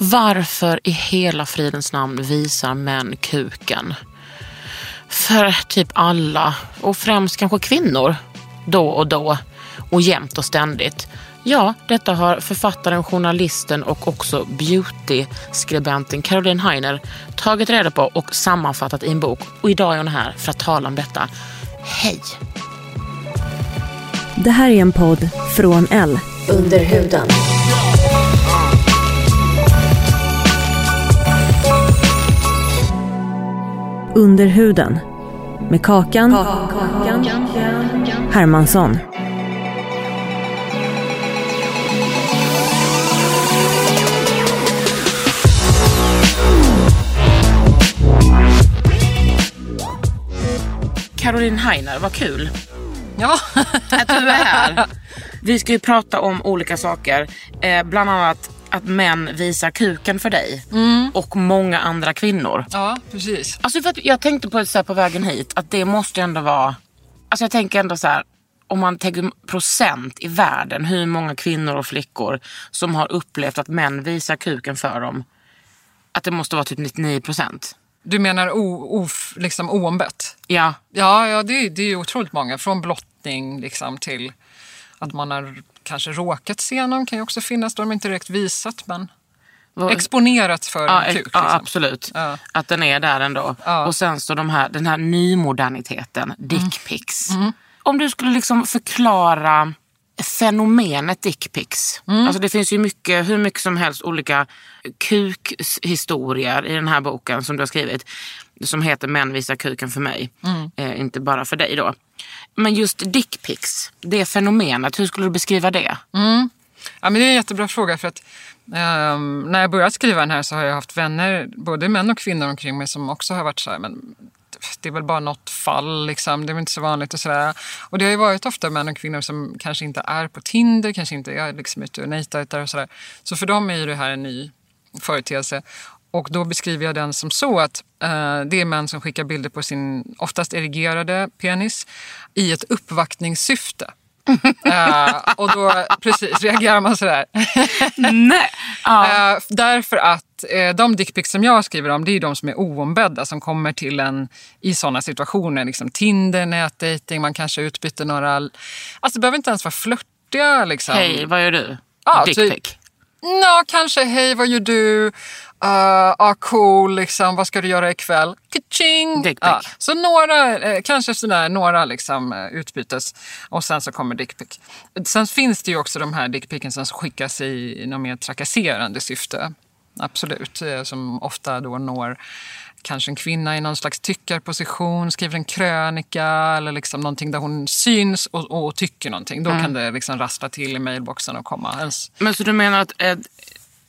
Varför i hela fridens namn visar män kuken? För typ alla, och främst kanske kvinnor, då och då och jämt och ständigt. Ja, detta har författaren, journalisten och också beauty-skribenten Caroline Heiner tagit reda på och sammanfattat i en bok. Och idag är hon här för att tala om detta. Hej! Det här är en podd från L. Under huden. Under huden. Med Kakan, Hermansson. Caroline Heiner, vad kul Ja, att du är här. Vi ska ju prata om olika saker. Eh, bland annat att män visar kuken för dig. Och många andra kvinnor. ja precis. Alltså för att jag tänkte på det så på vägen hit, att det måste ändå vara... Alltså jag tänker ändå så här, om man tänker procent i världen, hur många kvinnor och flickor som har upplevt att män visar kuken för dem. Att det måste vara typ 99 procent. Du menar o, of, liksom oombett? Ja, Ja, ja det, det är ju otroligt många. Från blottning liksom till att man har kanske råkat se någon. kan ju också finnas. De har inte direkt visat men exponerats för Ja, en kuk. ja Liksom. absolut. Ja. Att den är där ändå. Ja. Och sen så de här, den här nymoderniteten, dickpics. Mm. Om du skulle liksom förklara fenomenet dickpics. Mm. Alltså det finns ju mycket, hur mycket som helst olika kukhistorier i den här boken som du har skrivit. Som heter Män visar kuken för mig. Mm. Eh, inte bara för dig då. Men just dickpics, det fenomenet, hur skulle du beskriva det? Mm. Ja, men det är en jättebra fråga för att um, när jag började skriva den här så har jag haft vänner, både män och kvinnor omkring mig som också har varit så här, men det är väl bara något fall, liksom. det är väl inte så vanligt och sådär. Och det har ju varit ofta män och kvinnor som kanske inte är på Tinder, kanske inte är liksom ute och nejtar och sådär. Så för dem är ju det här en ny företeelse. Och då beskriver jag den som så att eh, det är män som skickar bilder på sin oftast erigerade penis i ett uppvaktningssyfte. Eh, och då precis reagerar man sådär. Nej. Ja. Eh, därför att eh, de dickpics som jag skriver om det är de som är oombedda som kommer till en i sådana situationer. Liksom Tinder, nätdating, man kanske utbyter några... Alltså det behöver inte ens vara flörtiga. Liksom. Hej, vad gör du? Ja, Dickpic. typ. Ja, kanske hej vad gör du? Uh, ah, cool, liksom, vad ska du göra ikväll? Kaching! Dick. Ja, så några, eh, kanske sådär, några liksom, eh, utbytes och sen så kommer dickpic. Sen finns det ju också de här dickpicen som skickas i något mer trakasserande syfte. Absolut, eh, som ofta då når kanske en kvinna i någon slags tyckarposition, skriver en krönika eller liksom någonting där hon syns och, och tycker någonting. Då kan det liksom rassla till i mailboxen och komma. Ens, Men så du menar att, eh,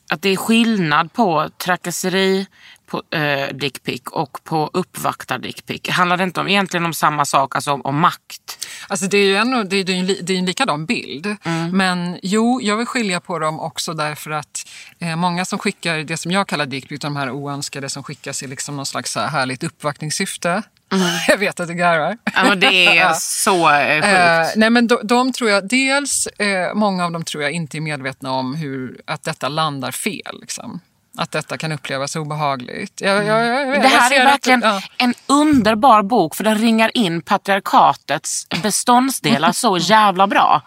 att det är skillnad på trakasseri på eh, dickpic och på uppvaktad dickpic? Handlar det inte om, egentligen om samma sak, alltså om, om makt? Alltså det är ju en, det är, en, det är en likadan bild. Men jo, jag vill skilja på dem också därför att eh, många som skickar det som jag kallar dickpic, de här oönskade som skickas i liksom någon slags här härligt uppvaktningssyfte. Jag vet att du garvar. Ja, det är så eh, Eh, sjukt. nej men de, de tror jag, dels eh, många av dem tror jag inte är medvetna om hur, att detta landar fel. Liksom. Att detta kan upplevas obehagligt. Jag, jag, jag, Det här är att- verkligen ja. en underbar bok för den ringar in patriarkatets beståndsdelar så jävla bra.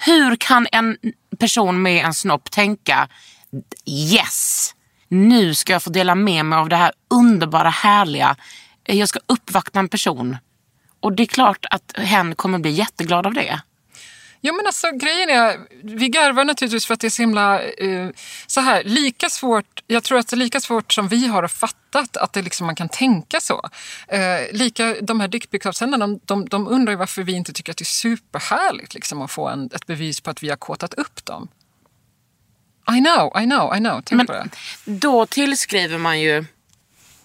Hur kan en person med en snopp tänka yes! Nu ska jag få dela med mig av det här underbara, härliga. Jag ska uppvakta en person. Och det är klart att hen kommer bli jätteglad av det. Ja men alltså grejen är, vi garvar naturligtvis för att det är så himla, eh, så här, lika svårt, jag tror att det är lika svårt som vi har fattat att det liksom, man kan tänka så. Eh, lika, de här dickpicsavsändarna, de, de, de undrar ju varför vi inte tycker att det är superhärligt liksom, att få en, ett bevis på att vi har kåtat upp dem. I know, I know, I know. Tänk Men på det. då tillskriver man ju,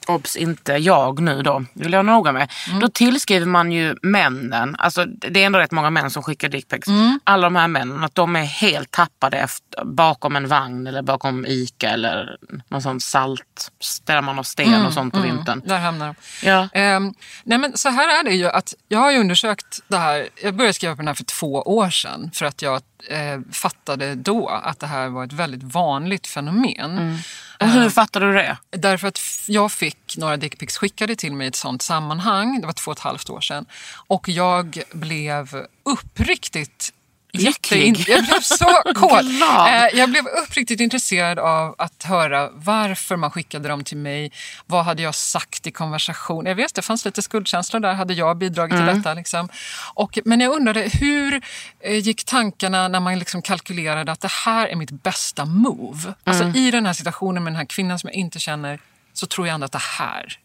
obs inte jag nu då, vill jag noga med. Mm. Då tillskriver man ju männen, alltså det är ändå rätt många män som skickar dickpics. Mm. Alla de här männen, att de är helt tappade efter, bakom en vagn eller bakom Ica eller någon sån salt, där man har sten och sånt på vintern. Där hamnar de. Ja. Ehm, nej men så här är det ju att jag har ju undersökt det här. Jag började skriva på den här för två år sedan för att jag eh, fattade då att det här var ett väldigt vanligt fenomen. Och hur fattar du det? Därför att jag fick några dickpics skickade till mig i ett sånt sammanhang. Det var två och ett halvt år sedan. Och jag blev uppriktigt Lycklig. jättein- Jag blev så kåt. Eh, Jag blev uppriktigt intresserad av att höra varför man skickade dem till mig. Vad hade jag sagt i konversation? Jag vet, det fanns lite skuldkänslor där. Hade jag bidragit till detta? Liksom. Och, men jag undrade, hur eh, gick tankarna när man liksom kalkylerade att det här är mitt bästa move? Alltså i den här situationen med den här kvinnan som jag inte känner så tror jag ändå att det här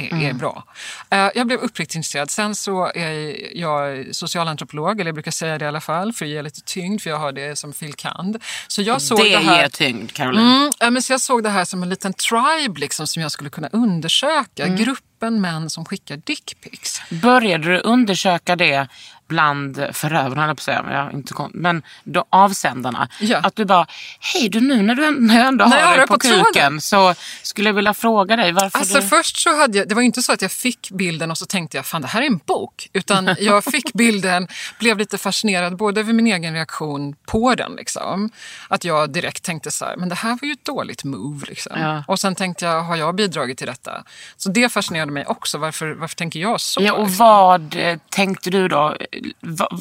är, är bra. Eh, jag blev uppriktigt intresserad. Sen så är jag socialantropolog, eller jag brukar säga det i alla fall, för att ge lite tyngd, för jag har det som fil. kand. Så jag såg det det, här... ger tyngd Caroline. Mm, men så jag såg det här som en liten tribe liksom, som jag skulle kunna undersöka. Mm. Gruppen män som skickar dickpics. Började du undersöka det bland förövarna, höll jag på att säga, men, jag, inte kon- men då, avsändarna? Ja. Att du bara, hej du nu när du när jag ändå jag har har dig på, på kuken så skulle jag vilja fråga dig varför Alltså du... först så hade jag, det var inte så att jag fick bilden och så tänkte jag fan det här är en bok. Utan jag fick bilden, blev lite fascinerad både över min egen reaktion på den. Liksom. Att jag direkt tänkte så här, men det här var ju ett dåligt move. Liksom. Ja. Och sen tänkte jag, har jag bidragit till detta? Så det fascinerade mig också. Varför, varför tänker jag så? Ja, och liksom? vad eh, tänkte du då?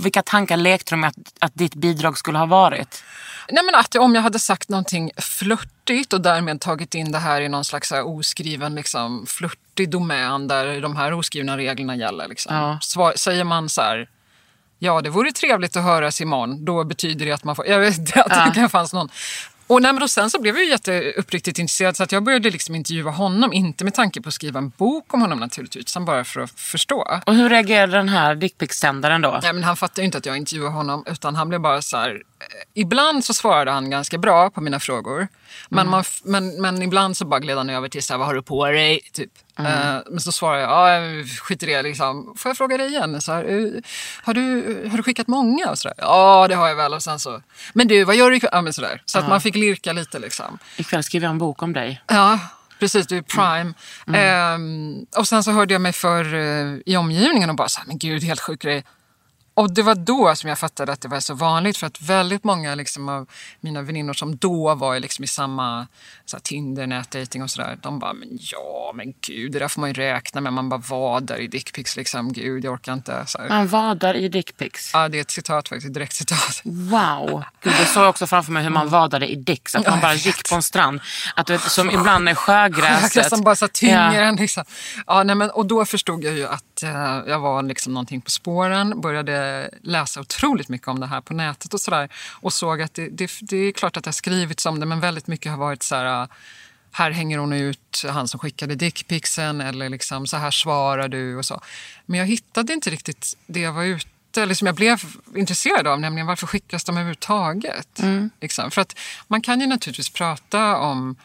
Vilka tankar lekte du med att, att ditt bidrag skulle ha varit? Nej, men att om jag hade sagt någonting flörtigt och därmed tagit in det här i någon slags oskriven liksom, flörtig domän där de här oskrivna reglerna gäller. Liksom. Ja. Svar, säger man så här, ja det vore trevligt att höras imorgon, då betyder det att man får... Jag vet inte, att det kan fanns någon... Och, nej, då sen så blev jag ju jätteuppriktigt intresserad så att jag började liksom intervjua honom, inte med tanke på att skriva en bok om honom naturligtvis, utan bara för att förstå. Och hur reagerade den här dickpics-sändaren då? Nej, men han fattade ju inte att jag intervjuade honom utan han blev bara så här. eh, Ibland så svarade han ganska bra på mina frågor. Men, man, f- men, men ibland så bara gled han över till så här, vad har du på dig? Typ. Eh, men så svarade jag, ja jag skiter i det liksom. Får jag fråga dig igen? Så här, eh, har, du, har du skickat många? Och så där, ja det har jag väl. Och sen så, men du vad gör du ikväll? Ja, så där. Så att man fick lirka lite liksom. Ikväll skriver jag en bok om dig. Ja, precis. Du är prime. Ehm, och sen så hörde jag mig för eh, i omgivningen och bara så här, men gud, helt sjuk grej. Och det var då som jag fattade att det var så vanligt för att väldigt många liksom av mina väninnor som då var i liksom i samma så här, Tinder, nätdating och sådär. De bara, men ja, men gud, det där får man ju räkna med. Man bara var där i dickpics liksom. Gud, jag orkar inte. Så här. Man vadar i dickpics. Ja, det är ett citat faktiskt, ett direkt citat. Wow! Gud, det såg jag också framför mig hur man vadade i dicks. Att man bara gick på en strand. Att du vet, som ibland är sjögräset. Sjögräs som bara så tynger Ja. en. Liksom. Ja, nej, men, och då förstod jag ju att eh, jag var liksom någonting på spåren. Började läsa otroligt mycket om det här på nätet och sådär. Och såg att det, det, det är klart att det har skrivits om det men väldigt mycket har varit så här... eh, Här hänger hon ut han som skickade dickpicsen eller liksom så här svarar du och så. Men jag hittade inte riktigt det jag var ute eller som jag blev intresserad av, nämligen varför skickas de överhuvudtaget? Liksom. För att man kan ju naturligtvis prata om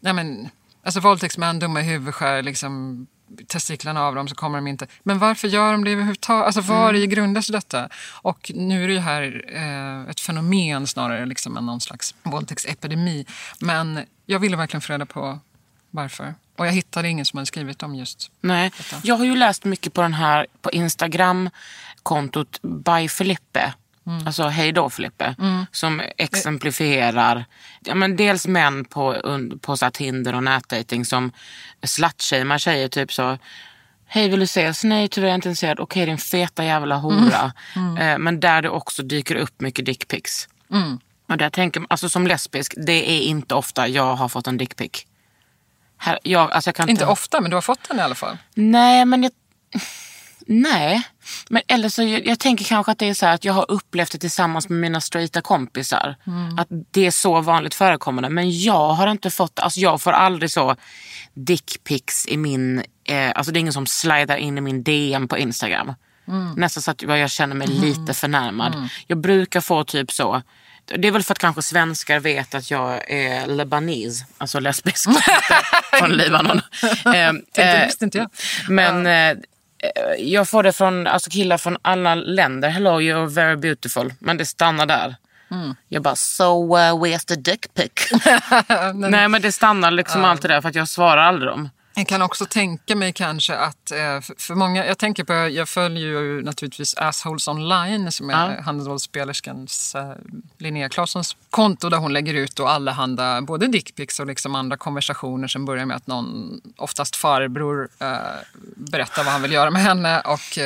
nej men, alltså våldtäktsmän, dumma huvudskär, liksom, testiklarna av dem så kommer de inte. Men varför gör de det överhuvudtaget? Alltså var i grundas detta? Och nu är det ju här eh, ett fenomen snarare liksom än någon slags våldtäktsepidemi. Men jag ville verkligen få reda på varför. Och jag hittade ingen som hade skrivit om just Nej. Jag har ju läst mycket på den här på Instagram-kontot by Filippe. Mm. Alltså hej då Filippe. Som exemplifierar ja, men dels män på, på så Tinder och nätdating som slutshamear tjejer. Typ så. Hej vill du ses? Nej tyvärr är jag inte intresserad. Okej din feta jävla hora. Mm. Eh, men där det också dyker upp mycket dickpics. Och där tänker, man- alltså som lesbisk, det är inte ofta jag har fått en dickpic. Här, jag, alltså jag kan Inte ofta, men du har fått den i alla fall. Nej, men jag... Nej. Men eller så jag, jag tänker kanske att det är så här att jag har upplevt det tillsammans med mina straighta kompisar. Att det är så vanligt förekommande. Men jag har inte fått, alltså jag får aldrig så dickpics i min, eh, alltså det är ingen som slidar in i min DM på Instagram. Nästan så att jag känner mig lite förnärmad. Jag brukar få typ så, det är väl för att kanske svenskar vet att jag är lebanese, alltså lesbisk från Libanon. Eh, eh, men eh, jag får det från alltså killar från alla länder. Hello, you're very beautiful. Men det stannar där. Jag bara, so uh, where's the dick pic? Nej men det stannar liksom alltid där för att jag svarar aldrig dem. Jag kan också tänka mig kanske att eh, för många, jag tänker på, jag följer ju naturligtvis Assholes online som är handbollspelerskans eh, Linnea Claessons konto där hon lägger ut då allehanda både dickpics och liksom andra konversationer som börjar med att någon, oftast farbror, eh, berättar vad han vill göra med henne och,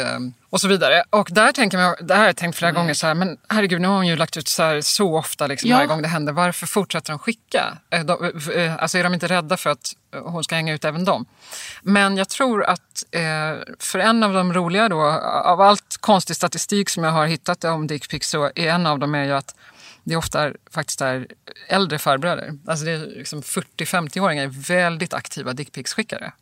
och så vidare. Och där tänker jag, det här har jag tänkt flera gånger så här, men herregud nu har hon ju lagt ut så här så ofta liksom Ja. varje gång det händer. Varför fortsätter de skicka? Eh, de, eh, alltså är de inte rädda för att eh, hon ska hänga ut även dem? Men jag tror att eh, för en av de roliga då, av allt konstig statistik som jag har hittat om dickpics så är en av dem är ju att det ofta är, faktiskt är äldre farbröder. Alltså det är liksom 40-50-åringar är väldigt aktiva dickpics-skickare.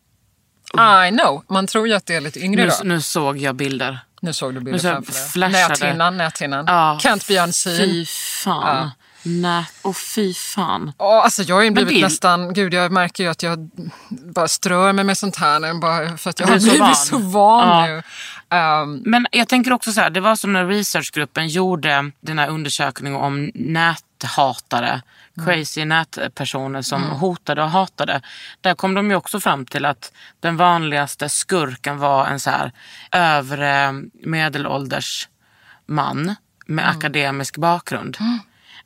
I know, man tror ju att det är lite yngre Nu, då. nu såg jag bilder. Nu såg du bilder framför dig. Näthinnan, näthinnan. Ja, Can't be unseen. Fy fan. Nej, och fy fan. Ja, alltså jag har ju blivit vill- nästan, gud jag märker ju att jag bara strör mig med sånt här nu, bara för att jag har blivit van. så van Ja. nu. Ehm, Men jag tänker också så här, det var som när researchgruppen gjorde den här undersökningen om näthatare, crazy nätpersoner som hotade och hatade. Där kom de ju också fram till att den vanligaste skurken var en så här övre medelålders man med akademisk bakgrund.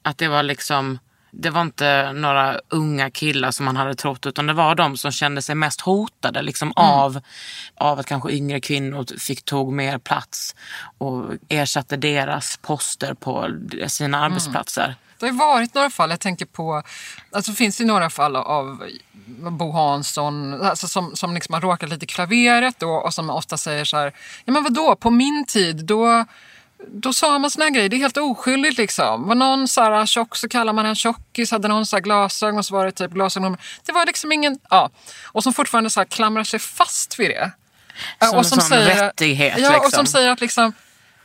Att det var liksom det var inte några unga killar som man hade trott utan det var de som kände sig mest hotade liksom av, av att kanske yngre kvinnor fick tog mer plats och ersatte deras poster på sina arbetsplatser. Det har ju varit några fall, jag tänker på, alltså finns det några fall av Bo Hansson alltså som, som liksom har råkat lite i klaveret då, och som ofta säger så här, ja men vadå, på min tid då då sa man såna här grejer, det är helt oskyldigt liksom. Var någon så här tjock så kallar man en tjockis, hade någon så här glasögon så var det typ glasögon. Det var liksom ingen, ja. Och som fortfarande så här klamrar sig fast vid det. Som en sån rättighet, Ja, och liksom. som säger att liksom,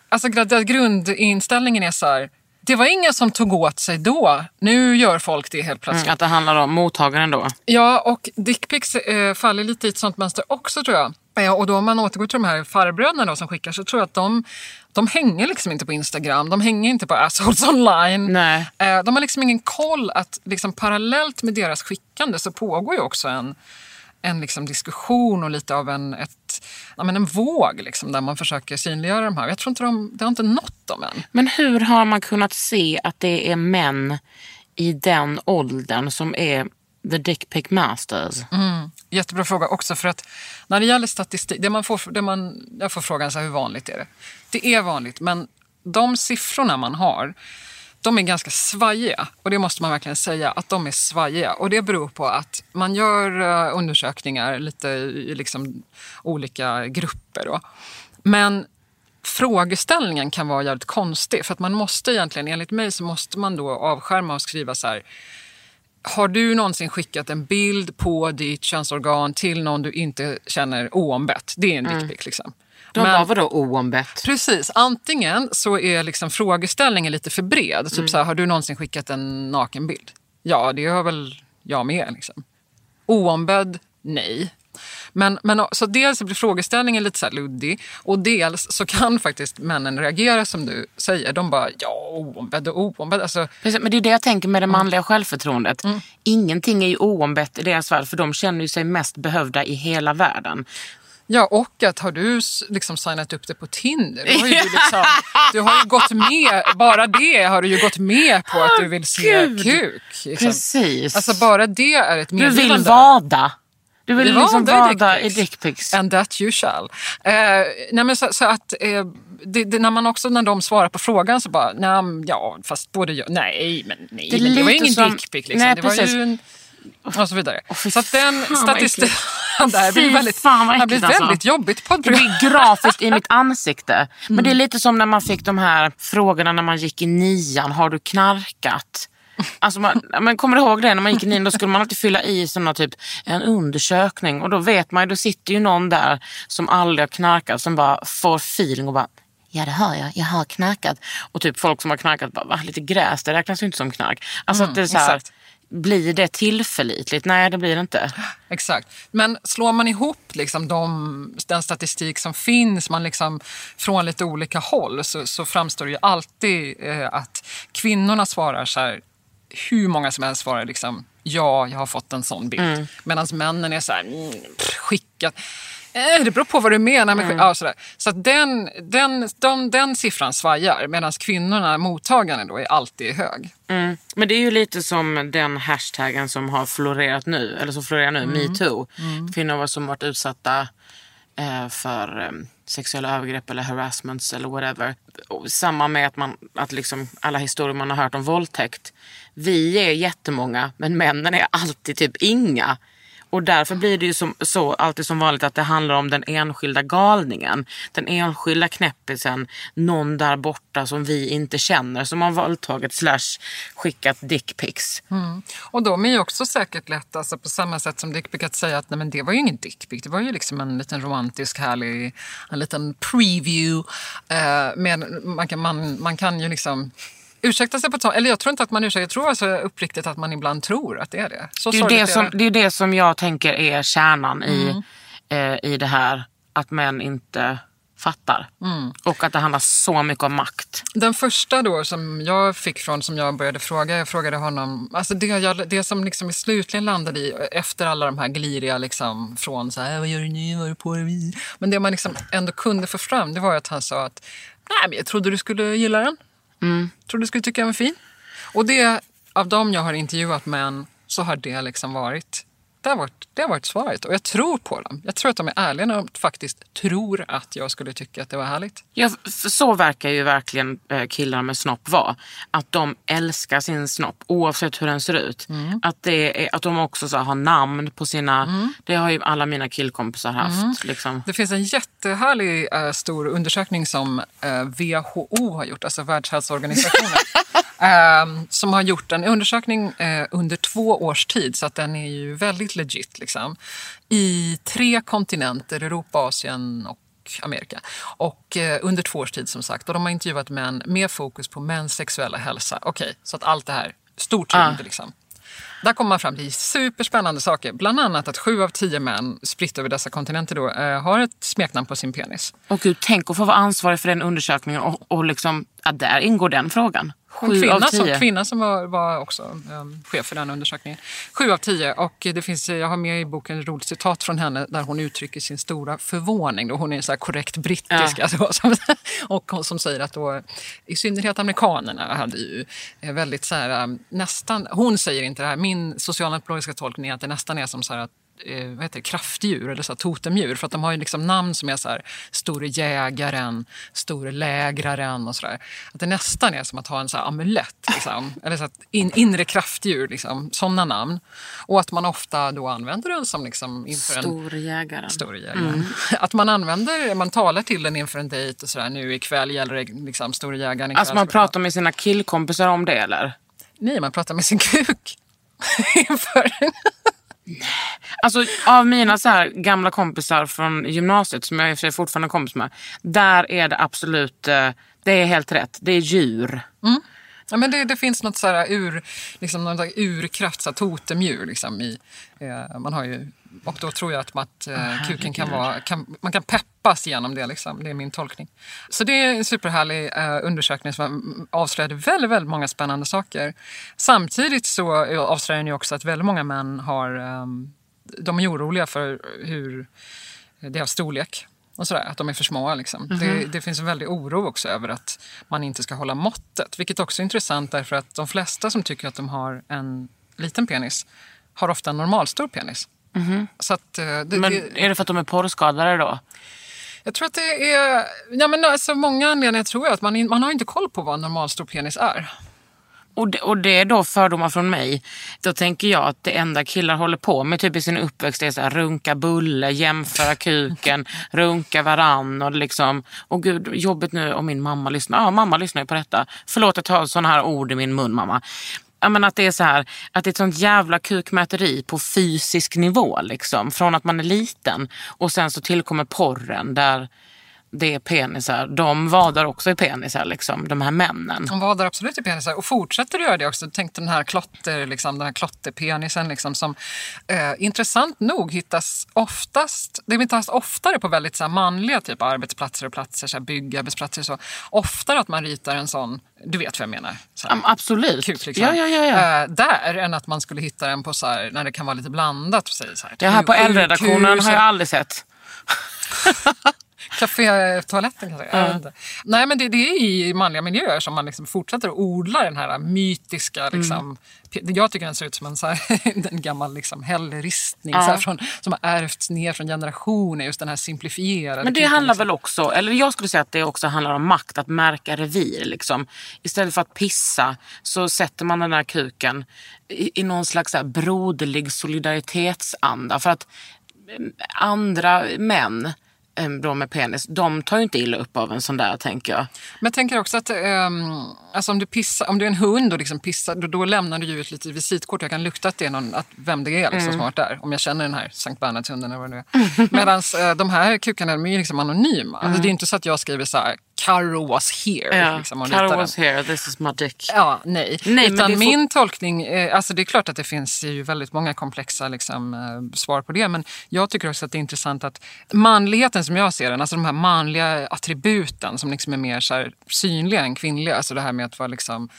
alltså grundinställningen är så här, det var ingen som tog åt sig då, nu gör folk det helt plötsligt. Mm, att det handlar om mottagaren då. Ja, och dickpics eh, faller lite i ett sånt mönster också tror jag. Eh, och då om man återgår till de här farbröderna då som skickar så tror jag att de, de hänger liksom inte på Instagram, de hänger inte på assholes online. Nej. Eh, de har liksom ingen koll att liksom parallellt med deras skickande så pågår ju också en, en liksom diskussion och lite av en, ett, ja, men en våg liksom, där man försöker synliggöra de här. Jag tror inte de, det har inte nått dem än. Men hur har man kunnat se att det är män i den åldern som är the dick pic masters? Jättebra fråga också för att när det gäller statistik, det man får, det man, jag får frågan så här, hur vanligt är det? Det är vanligt, men de siffrorna man har, de är ganska svajiga. Och det måste man verkligen säga, att de är svajiga. Och det beror på att man gör eh, undersökningar lite i liksom olika grupper. Då. Men frågeställningen kan vara jävligt konstig. För att man måste egentligen, enligt mig så måste man då avskärma och skriva så här har du någonsin skickat en bild på ditt könsorgan till någon du inte känner oombett? Det är en dickpic. Liksom. De Men- var vadå oombett? Precis, antingen så är liksom frågeställningen lite för bred. Typ så här, har du någonsin skickat en nakenbild? Ja, det har väl jag med. Liksom. Oombedd? Nej. Men, men så dels blir frågeställningen lite så luddig och dels så kan faktiskt männen reagera som du säger. De bara, ja, oombedd och oombedd. Alltså, Precis, Men det är det jag tänker med det manliga självförtroendet. Ingenting är ju oombett i deras värld för de känner ju sig mest behövda i hela världen. Ja, och att har du liksom signat upp det på Tinder, då har ju du, liksom, du har ju gått med, bara det har du ju gått med på att du vill se Gud. kuk. Liksom. Precis. Alltså bara det är ett du medgivande. vill vada. Du vill var liksom där i pics. dickpics. And that you shall. Eh, nej men så, så att eh, det, det, när man också när de svarar på frågan så bara, nej, ja fast både jag, nej men nej, Det men det var lite ingen som- dickpic liksom. Nej, det var precis. ju en, och så vidare. fy så att den statistiken, det Fy blir väldigt, fan, vad det äckligt, alltså. väldigt jobbigt Det poddprogram. blir grafiskt i mitt ansikte. Men Mm. det är lite som när man fick de här frågorna när man gick i nian. Har du knarkat? Alltså man, men kommer ihåg det? När man gick i nian då skulle man alltid fylla i såna typ en undersökning. Och då vet man ju, då sitter ju någon där som aldrig har knarkat som bara får feeling och bara Ja det har jag, jag har knarkat. Och typ folk som har knarkat bara, va? Lite gräs, det räknas ju inte som knark. Alltså att det är så här, Mm, exakt. Blir det tillförlitligt? Nej det blir det inte. Exakt. Men slår man ihop liksom de, den statistik som finns man liksom, från lite olika håll så, så framstår det ju alltid eh, att kvinnorna svarar så här, hur många som helst svarar liksom ja, jag har fått en sån bild. Mm. Medan männen är så här, mm, skickat. Eh, det beror på vad du menar med Mm. ja, sådär. Så den, den, de, den siffran svajar medan kvinnorna, mottagarna då, är alltid hög. Mm. Men det är ju lite som den hashtaggen som har florerat nu, eller som florerar nu, metoo. Kvinnor som varit utsatta eh, för eh, sexuella övergrepp eller harassments eller whatever. Och samma med att, man, att liksom alla historier man har hört om våldtäkt. Vi är jättemånga men männen är alltid typ inga. Och därför blir det ju som, så alltid som vanligt att det handlar om den enskilda galningen. Den enskilda knäppisen, någon där borta som vi inte känner som har våldtagit slash skickat dickpics. Mm. Och de är ju också säkert lätt, alltså på samma sätt som dickpic, att säga att nej, men det var ju ingen dickpic. Det var ju liksom en liten romantisk, härlig, en liten preview. Eh, med, man, kan, man, man kan ju liksom ursäkta sig på ett sånt, eller jag tror inte att man ursäktar, jag tror alltså uppriktigt att man ibland tror att det är det. Så Det är det, som, är det. det, är det som jag tänker är kärnan i, eh, i det här. Att män inte fattar. Och att det handlar så mycket om makt. Den första då som jag fick från som jag började fråga, jag frågade honom, alltså det, jag, det som liksom i slutligen landade i efter alla de här gliriga liksom från så här, vad gör du nu, vad är du på dig? Men det man liksom ändå kunde få fram det var att han sa att, nej men jag trodde du skulle gilla den. Mm. tror du skulle tycka den var fin. Och det, av dem jag har intervjuat män så har det liksom varit det har, varit, det har varit svaret och jag tror på dem. Jag tror att de är ärliga när de faktiskt tror att jag skulle tycka att det var härligt. Ja, så verkar ju verkligen eh, killar med snopp vara. Att de älskar sin snopp oavsett hur den ser ut. Att, det är, att de också så, har namn på sina... Det har ju alla mina killkompisar haft. Liksom. Det finns en jättehärlig eh, stor undersökning som eh, WHO har gjort, alltså Världshälsoorganisationen. eh, som har gjort en undersökning under två års tid, så att den är ju väldigt legit. Liksom, I tre kontinenter, Europa, Asien och Amerika. Och eh, under två års tid som sagt. Och de har intervjuat män med fokus på mäns sexuella hälsa. Okej, så att allt det här, stor tyngd liksom. Där kommer man fram till superspännande saker. Bland annat att sju av tio män spritt över dessa kontinenter då, eh, har ett smeknamn på sin penis. Och gud, tänk att få vara ansvarig för den undersökningen och, och liksom, ja, där ingår den frågan. Sju av kvinna som, tio. kvinna som var, var också um, chef för den undersökningen. Sju av tio. Och det finns, jag har med i boken ett roligt citat från henne där hon uttrycker sin stora förvåning. Då hon är så här korrekt brittisk. Alltså, som, och hon som säger att då, i synnerhet amerikanerna hade ju eh, väldigt så här, um, nästan, hon säger inte det här, min socialantropologiska tolkning är att det nästan är som så här att eh, vad heter det, kraftdjur eller så här, totemdjur. För att de har ju liksom namn som är så här, store jägaren, store lägraren och sådär. Att det nästan är som att ha en så här amulett. Liksom. eller så att in, inre kraftdjur, liksom, sådana namn. Och att man ofta då använder den som liksom inför en Storjägaren. jägaren. Att man använder, man talar till den inför en dejt och sådär. Nu ikväll gäller det liksom store jägaren. ikväll Alltså man pratar med sina killkompisar om det eller? Nej, man pratar med sin kuk. inför Alltså av mina så här gamla kompisar från gymnasiet som jag i och för sig fortfarande är kompis med. Där är det absolut, eh, det är helt rätt. Det är djur. Ja, men det, det finns något så här ur, liksom någon slags urkraft, så här totemdjur. Liksom, i, eh, man har ju, och då tror jag att, att eh, kuken kan vara, kan, man kan peppas genom det. Liksom. Det är min tolkning. Så det är en superhärlig eh, undersökning som avslöjade väldigt, väldigt många spännande saker. Samtidigt så avslöjar den ju också att väldigt många män har, eh, de är oroliga för hur deras storlek. Och sådär, att de är för små. Liksom. det, det finns en väldig oro också över att man inte ska hålla måttet. Vilket också är intressant därför att de flesta som tycker att de har en liten penis har ofta en normalstor penis. Så att, eh, det, Men är det för att de är porrskadade då? jag tror att det är... Ja, men alltså, många anledningar tror jag att man, man har inte koll på vad en normalstor penis är. Och det, och det är då fördomar från mig. Då tänker jag att det enda killar håller på med typ i sin uppväxt är så här, runka bulle, jämföra kuken, runka varann och liksom, och gud jobbigt nu om min mamma lyssnar. Ja, mamma lyssnar ju på detta. Förlåt att jag tar sådana här ord i min mun mamma. Ja, men att det är så här, att det är ett sånt jävla kukmäteri på fysisk nivå liksom. Från att man är liten och sen så tillkommer porren där det är penisar. De vadar också i penisar liksom, de här männen. De vadar absolut i penisar och fortsätter att göra det också. Tänk den här klotter, liksom, den här klotterpenisen liksom, som eh, intressant nog hittas oftast, det hittas oftare på väldigt så här, manliga typ arbetsplatser och platser, så här, byggarbetsplatser och så. Oftare att man ritar en sån, du vet vad jag menar? Så här, Absolut. Kuk, liksom. ja, ja, ja, ja. Eh, där än att man skulle hitta den på så här, när det kan vara lite blandat. Så här, Det här på L-redaktionen har jag aldrig sett. Cafétoaletten kanske? Vet inte. Nej men det, det är i manliga miljöer som man liksom fortsätter att odla den här mytiska... Liksom, Mm. Jag tycker den ser ut som en, så här, en gammal liksom, hällristning Ja. så från, som har ärvts ner från generationer. Just den här simplifierade... Men det kuken, handlar liksom. väl också, eller jag skulle säga att det också handlar om makt, att märka revir. Liksom. Istället för att pissa så sätter man den här kuken i, i någon slags så här broderlig solidaritetsanda. För att eh, andra män då med penis, de tar ju inte illa upp av en sån där tänker jag. Men jag tänker också att ehm, alltså om, du pissar, om du är en hund och liksom pissar, då, då lämnar du ju ett litet visitkort. Jag kan lukta att det är någon, att vem det är liksom, snart där. Om jag känner den här Sankt Bernhardshunden eller vad det är. Medan eh, de här kukarna de är ju liksom anonyma. Alltså, det är inte så att jag skriver så här, Carro was here. Ja, liksom, ritar was here, this is my dick. Ja, nej. Nej, Utan det får- min tolkning, eh, alltså det är klart att det finns ju väldigt många komplexa liksom, eh, svar på det. Men jag tycker också att det är intressant att manligheten som jag ser den, alltså de här manliga attributen som liksom är mer så här, synliga än kvinnliga. Alltså det här med att vara liksom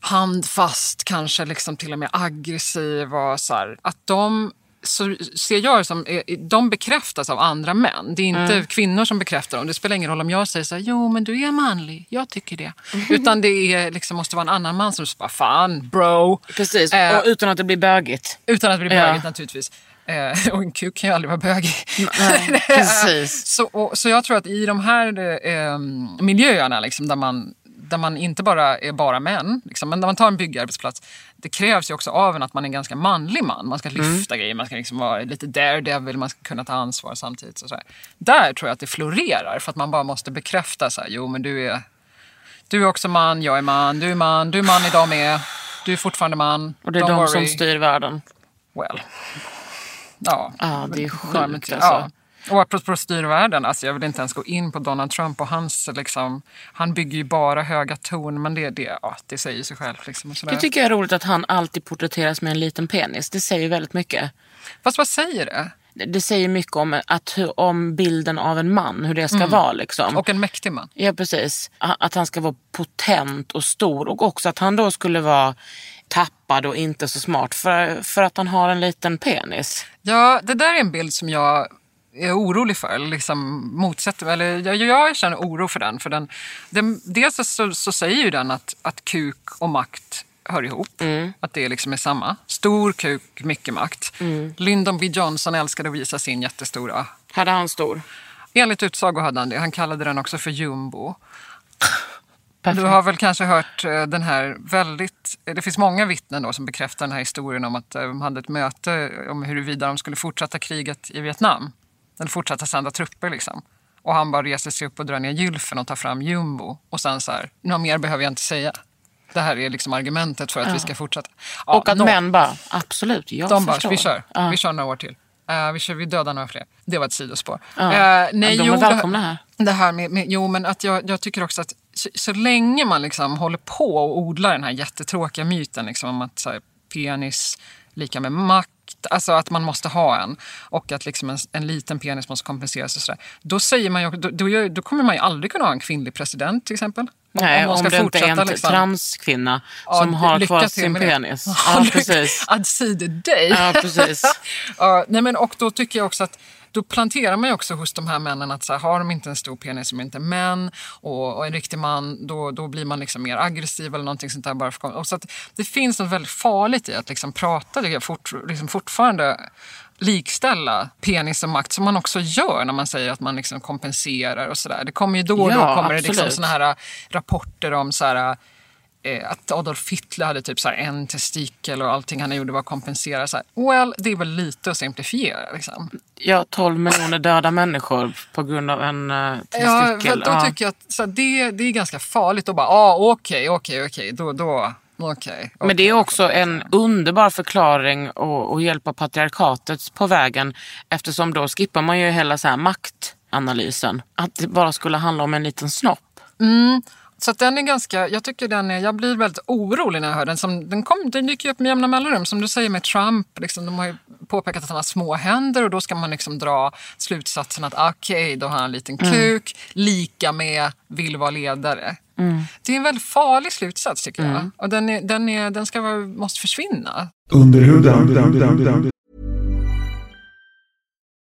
handfast, kanske liksom till och med aggressiv och så här, Att de så ser jag det som, eh, de bekräftas av andra män. Det är inte kvinnor som bekräftar dem. Det spelar ingen roll om jag säger så här, jo men du är manlig, jag tycker det. Utan det är, liksom, måste vara en annan man som bara, fan bro. Precis, Eh, och utan att det blir bögigt. utan att bli Ja. bögigt naturligtvis. Eh, och en kuk kan ju aldrig vara bögig. Nej, precis. Så, och, så jag tror att i de här eh, miljöerna liksom, där, man, där man inte bara är bara män, liksom, men när man tar en byggarbetsplats, det krävs ju också av en att man är en ganska manlig man. Man ska lyfta grejer, man ska liksom vara lite daredevil, man ska kunna ta ansvar samtidigt. Så där. där tror jag att det florerar, för att man bara måste bekräfta så här, jo men du är, du är också man, jag är man, du är man, du är man idag med, du är fortfarande man. Och det är don't de worry. som styr världen. Well. Ja, Ja, det är sjukt, alltså. ja. Och apropå styrvärlden, alltså jag vill inte ens gå in på Donald Trump och hans, liksom, han bygger ju bara höga torn, men det, det, ja, det säger sig själv. Liksom. Det tycker jag är roligt att han alltid porträtteras med en liten penis. Det säger väldigt mycket. Fast vad säger det? Det- säger mycket om, att, om bilden av en man, hur det ska vara. Liksom. Och en mäktig man. Ja, precis. Att han ska vara potent och stor och också att han då skulle vara tappad och inte så smart för, för att han har en liten penis. Ja, det där är en bild som jag är orolig för. Eller liksom motsätter. Eller jag, jag känner oro för den. För den, den dels så, så, säger ju den att, att kuk och makt hör ihop. Att det liksom är samma. Stor kuk, mycket makt. Lyndon B Johnson älskade att visa sin jättestora. Hade han stor? Enligt utsago hade han det. Han kallade den också för jumbo. Perfekt. Du har väl kanske hört eh, den här väldigt... eh, Det finns många vittnen då som bekräftar den här historien om att eh, de hade ett möte om huruvida de skulle fortsätta kriget i Vietnam. Eller fortsätta sända trupper liksom. Och han bara reser sig upp och drar ner gylfen och tar fram jumbo. Och sen så här, något mer behöver jag inte säga. Det här är liksom argumentet för att vi ska fortsätta. Ja, och att nå- män bara, absolut, jag de bara, vi kör. Ja. Vi kör några år till. Eh, vi, kör, vi dödar några fler. Det var ett sidospår. Ja. Eh, Ja, de är jo, välkomna det, här. Det här med, med, jo, men att jag, jag tycker också att så, så länge man liksom håller på och odlar den här jättetråkiga myten liksom, om att så här, penis lika med makt, alltså att man måste ha en och att liksom en, en liten penis måste kompenseras och sådär. Då, säger man ju, då, då, då kommer man ju aldrig kunna ha en kvinnlig president till exempel. Nej, om, ska det inte är en liksom. transkvinna Ja, som har lycka kvar sin penis. Ja, Ja, precis. The day. Ja, precis. Ja, nej men, och då tycker jag också att då planterar man ju också hos de här männen att så här, har de inte en stor penis som inte är män och, och en riktig man då, då blir man liksom mer aggressiv eller någonting sånt där. Bara för, och så att det finns något väldigt farligt i att liksom prata fort, liksom fortfarande likställa penis och makt som man också gör när man säger att man liksom kompenserar och sådär. Det kommer ju då och då Ja, kommer det liksom såna här rapporter om så här, att Adolf Hitler hade typ så en testikel och allting han gjorde var att kompensera. Så här. Well, det är väl lite att simplifiera. Liksom. Ja, 12 miljoner döda människor på grund av en uh, Ja, testikel. för då Ja. tycker jag att så här, det, det är ganska farligt att bara, ah, okej, okej, okej, då, då, okej. Men det är också en underbar förklaring och, och hjälpa patriarkatet på vägen eftersom då skippar man ju hela så här maktanalysen. Att det bara skulle handla om en liten snopp. Så att den är ganska, jag tycker den är, jag blir väldigt orolig när jag hör den. Som, den, kom, den dyker ju upp med jämna mellanrum. Som du säger med Trump, liksom, de har ju påpekat att han har små händer och då ska man liksom dra slutsatsen att okej, då har han en liten kuk, lika med vill vara ledare. Det är en väldigt farlig slutsats tycker jag. Och den, är, den, är, den ska vara, måste försvinna. Under huden.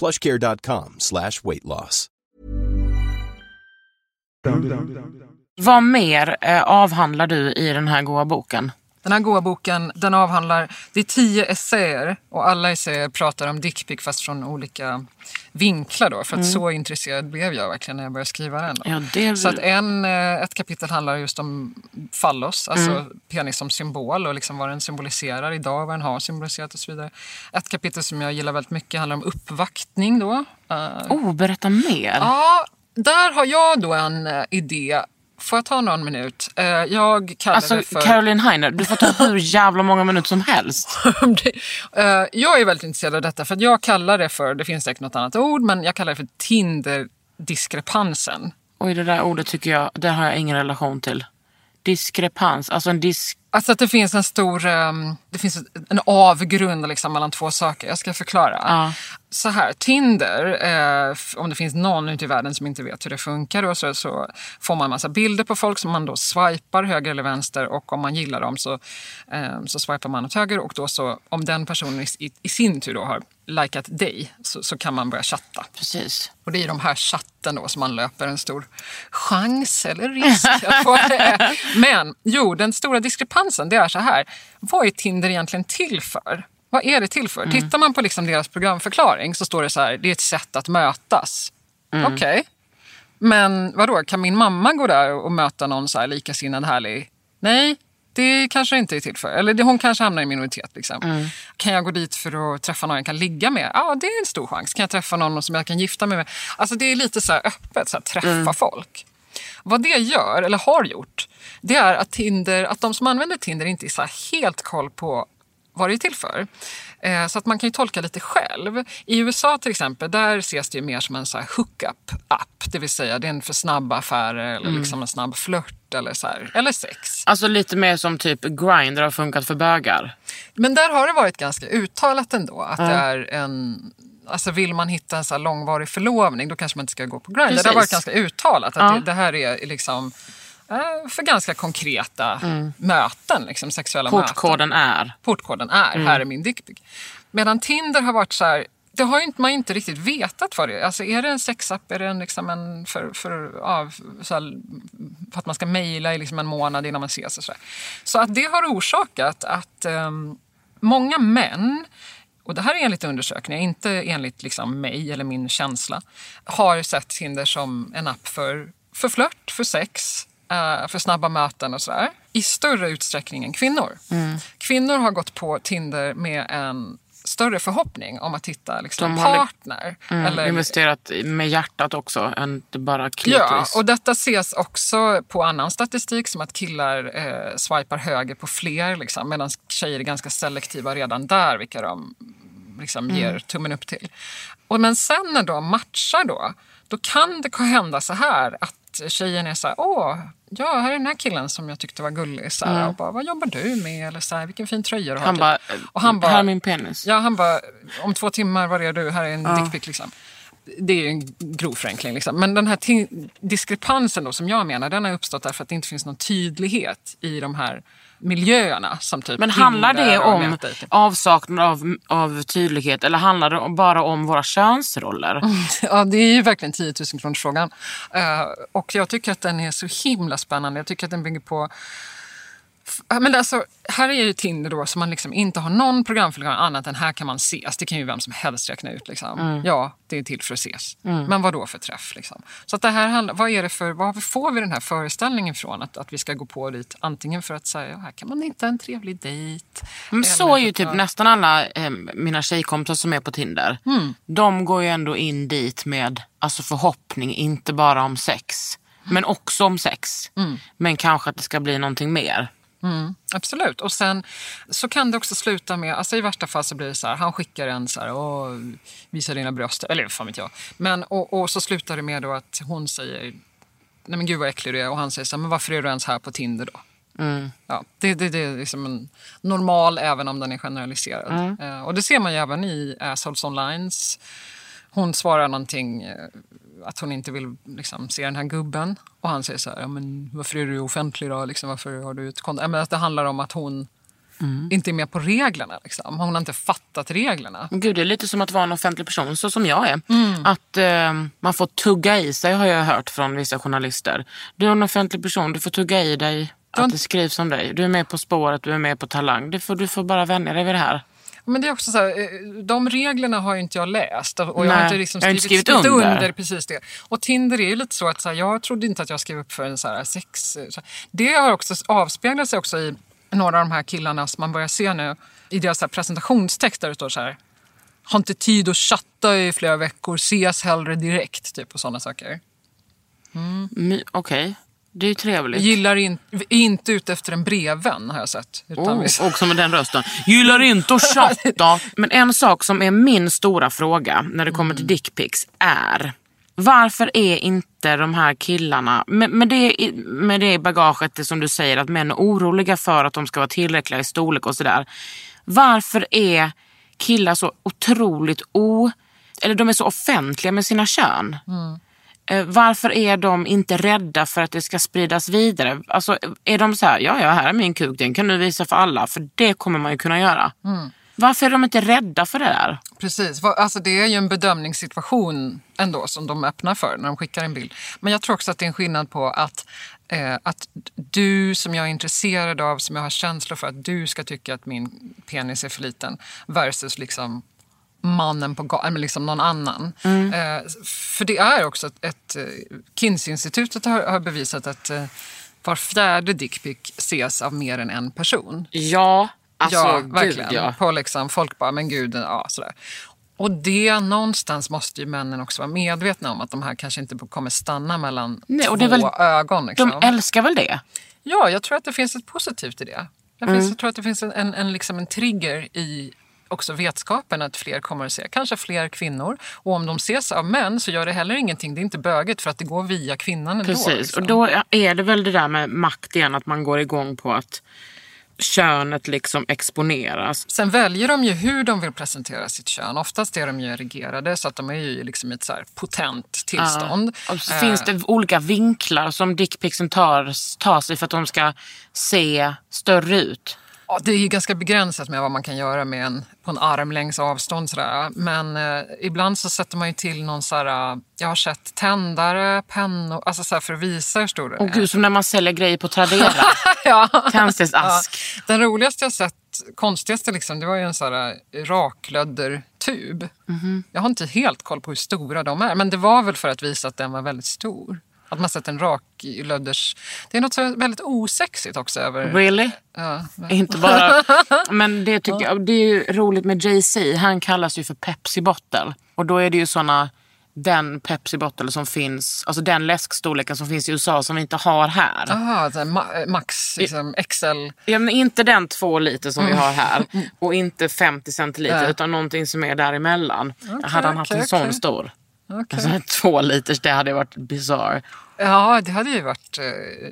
plushcare.com slash weight loss. Vad mer eh, avhandlar du i den här goa boken? Den här goa boken den avhandlar, det är tio essäer och alla essäer pratar om dickpic fast från olika vinklar då. För att så intresserad blev jag verkligen när jag började skriva den. Ja, det- Så att en, eh, ett kapitel handlar just om fallos, alltså penis som symbol och liksom vad den symboliserar idag, vad den har symboliserat och så vidare. Ett kapitel som jag gillar väldigt mycket handlar om uppvaktning då. Eh, Oh, berätta mer. Ja, där har jag då en eh, idé. Får jag ta någon minut? Eh, Jag kallar Alltså det för... Caroline Heiner, du får ta hur jävla många minuter som helst. Eh, jag är väldigt intresserad av detta för jag kallar det för, det finns säkert något annat ord, men jag kallar det för Tinder-diskrepansen. Oj, det där ordet tycker jag, det har jag ingen relation till. Diskrepans, alltså en disk... Alltså att det finns en stor, ehm, det finns en avgrund liksom mellan två saker. Jag ska förklara. Ja. Så här, Tinder, eh, om det finns någon ute i världen som inte vet hur det funkar då, så, så får man en massa bilder på folk som man då swipar höger eller vänster och om man gillar dem så, eh, så swipar man åt höger och då så om den personen i, i, i sin tur då har likat dig så, så kan man börja chatta. Precis. Och det är i de här chatten då som man löper en stor chans eller risk. att få det. Men jo, den stora diskrepansen det är så här. Vad är Tinder egentligen till för? Vad är det till för? Tittar man på liksom deras programförklaring så står det så här, det är ett sätt att mötas. Okej. Men vadå, kan min mamma gå där och möta någon så här likasinnad härlig? Nej, det kanske inte är till för. Eller hon kanske hamnar i minoritet. Liksom. Kan jag gå dit för att träffa någon jag kan ligga med? Ja, det är en stor chans. Kan jag träffa någon som jag kan gifta mig med? Alltså det är lite så här öppet, så här, träffa folk. Vad det gör, eller har gjort, det är att, Tinder, att de som använder Tinder inte är helt koll på vad det är till för. Eh, Så att man kan ju tolka lite själv. I USA till exempel, där ses det ju mer som en så här hookup-app. Det vill säga det är en för snabba affärer eller liksom en snabb flört eller, så här, eller sex. Alltså lite mer som typ Grindr har funkat för bögar. Men där har det varit ganska uttalat ändå att det är en Alltså vill man hitta en så långvarig förlovning då kanske man inte ska gå på Grindr. Det har varit ganska uttalat att Ja. det, det här är liksom eh, för ganska konkreta möten, liksom sexuella möten. Portkoden är. Portkoden är, Mm. här är min dickpic. Medan Tinder har varit så här, det har inte, man inte riktigt vetat vad det är. Alltså är det en sexapp, är det en, liksom en för, för, ja, så här, för att man ska mejla i liksom en månad innan man ses och så där. Så att det har orsakat att ehm, många män och det här är enligt undersökningar, inte enligt liksom mig eller min känsla, har sett Tinder som en app för, för flört, för sex, eh, för snabba möten och sådär. I större utsträckning än kvinnor. Kvinnor har gått på Tinder med en större förhoppning om att hitta liksom, li- partner. Mm, eller, Investerat med hjärtat också, inte bara Ja, klitoris. och detta ses också på annan statistik som att killar eh, swipar höger på fler liksom, medan tjejer är ganska selektiva redan där vilka de liksom, Mm. ger tummen upp till. Och, men sen när de matchar då, då kan det hända så här att tjejen är så här, åh, ja, här är den här killen som jag tyckte var gullig. Så här, Mm. och bara, vad jobbar du med? Eller så här, vilken fin tröja du har. Han typ. bara, och han bara, här är min penis. Ja, han bara, om två timmar, var är du? Här är en Ja. dickpic liksom. Det är ju en grov förenkling. Liksom. Men den här diskrepansen då, som jag menar, den har uppstått därför att det inte finns någon tydlighet i de här miljöerna. Som typ Men handlar det om nätdejting. avsaknad av, av tydlighet eller handlar det bara om våra könsroller? Ja, det är ju verkligen 10 000 kronors frågan. Eh, och jag tycker att den är så himla spännande. Jag tycker att den bygger på Men alltså, här är ju Tinder då som man liksom inte har någon programförklaring annat än här kan man ses. Det kan ju vem som helst räkna ut. Liksom. Mm. Ja, det är till för att ses. Mm. Men vad då för träff? Liksom? Så att det här handlar, vad är det för, var får vi den här föreställningen ifrån? Att, att vi ska gå på dit antingen för att säga, ja, här kan man hitta en trevlig dejt. Men så är ju typ ja. nästan alla eh, mina tjejkompisar som är på Tinder. Mm. De går ju ändå in dit med alltså förhoppning, inte bara om sex. Men också om sex. Mm. Men kanske att det ska bli någonting mer. Mm, absolut. Och sen så kan det också sluta med, alltså i värsta fall så blir det så här, han skickar en så här, Åh, visa dina bröst, eller vad fan vet jag. Men, och, och så slutar det med då att hon säger, nej men gud vad äcklig du är. Och han säger så här, men varför är du ens här på Tinder då? Mm. Ja, det, det, det är liksom en normal även om den är generaliserad. Mm. Eh, och det ser man ju även i Assholes Onlines. Hon svarar någonting, eh, att hon inte vill liksom, se den här gubben. Och han säger så här, ja, men varför är du offentlig då? Liksom, varför har du ett konto? Ja, men att det handlar om att hon Mm. inte är med på reglerna. Liksom. Hon har inte fattat reglerna. Gud, det är lite som att vara en offentlig person, så som jag är. Mm. Att eh, man får tugga i sig har jag hört från vissa journalister. Du är en offentlig person, du får tugga i dig att det skrivs om dig. Du är med På spåret, du är med på Talang. Du får, du får bara vänja dig vid det här. Men det är också så här, eh, de reglerna har ju inte jag läst och jag Nej, har inte, liksom jag har skrivit, inte skrivit under. under. precis det. Och Tinder är ju lite så att så här, jag trodde inte att jag skrev upp för en så här sex. eh, Så. Det har också avspeglat sig också i några av de här killarna som man börjar se nu i deras presentationstext där det står så här. Har inte tid att chatta i flera veckor, ses hellre direkt. Typ och sådana saker. My- Okej, det är ju trevligt. Gillar in, inte ute efter en brevvän har jag sett. Oh, vi- också med den rösten. Gillar inte att chatta. Men en sak som är min stora fråga när det kommer till dickpics är varför är inte de här killarna, med, med, det, med det bagaget det som du säger att män är oroliga för att de ska vara tillräckliga i storlek och sådär. Varför är killar så otroligt o... Eller de är så offentliga med sina kön. Eh, Varför är de inte rädda för att det ska spridas vidare? Alltså, är de så här, ja, ja, här är min kuk, den kan du visa för alla, för det kommer man ju kunna göra. Mm. Varför är de inte rädda för det där? Precis, alltså det är ju en bedömningssituation ändå som de öppnar för när de skickar en bild. Men jag tror också att det är en skillnad på att, eh, att du som jag är intresserad av, som jag har känslor för att du ska tycka att min penis är för liten versus liksom mannen på gatan, eller liksom någon annan. Mm. Eh, för det är också ett, ett eh, Kinsey-institutet har, har bevisat att eh, var fjärde dickpic ses av mer än en person. Ja, alltså ja, gud verkligen. ja. På liksom, folk bara, men gud, ja sådär. Och det någonstans måste ju männen också vara medvetna om att de här kanske inte kommer stanna mellan Nej, två och det är väl- ögon. Liksom. De älskar väl det? Ja, jag tror att det finns ett positivt i det. Jag, Mm. finns, jag tror att det finns en, en, en, liksom en trigger i också vetskapen att fler kommer att se, kanske fler kvinnor. Och om de ses av män så gör det heller ingenting. Det är inte böget för att det går via kvinnan ändå. Precis, liksom. och då är det väl det där med makt igen, att man går igång på att könet liksom exponeras. Sen väljer de ju hur de vill presentera sitt kön. Oftast är de ju erigerade så att de är ju liksom i ett så potent tillstånd. Ja. Och så Eh, finns det olika vinklar som dickpicsen tar, tar sig för att de ska se större ut. Ja, det är ganska begränsat med vad man kan göra med en, på en armlängds avstånd. Sådär. Men eh, ibland så sätter man ju till någon så här, eh, jag har sett tändare, pennor, alltså så här för att visa hur stor den Och är. gud, som när man säljer grejer på Tradera. ja. Tändsticksask. Ja. Den roligaste jag sett, konstigaste liksom, det var ju en sån här raklöddertub. Mhm. Jag har inte helt koll på hur stora de är, men det var väl för att visa att den var väldigt stor. Att man sett en rak lödders... Det är något så väldigt osexigt också över... Really? Ja, Inte bara... Men det tycker jag, det är ju roligt med Jay-Z. Han kallas ju för Pepsi Bottle. Och då är det ju såna den Pepsi Bottle som finns, alltså den läskstorleken som finns i USA som vi inte har här. Aha, ma- max, liksom, XL. Ja, men inte den två liter som vi Mm. har här och inte 50 centiliter utan någonting som är däremellan. hade han haft okej, en sån okej. stor. Okej. Alltså två liters, det hade varit bizarr. Ja, det hade ju varit, eh,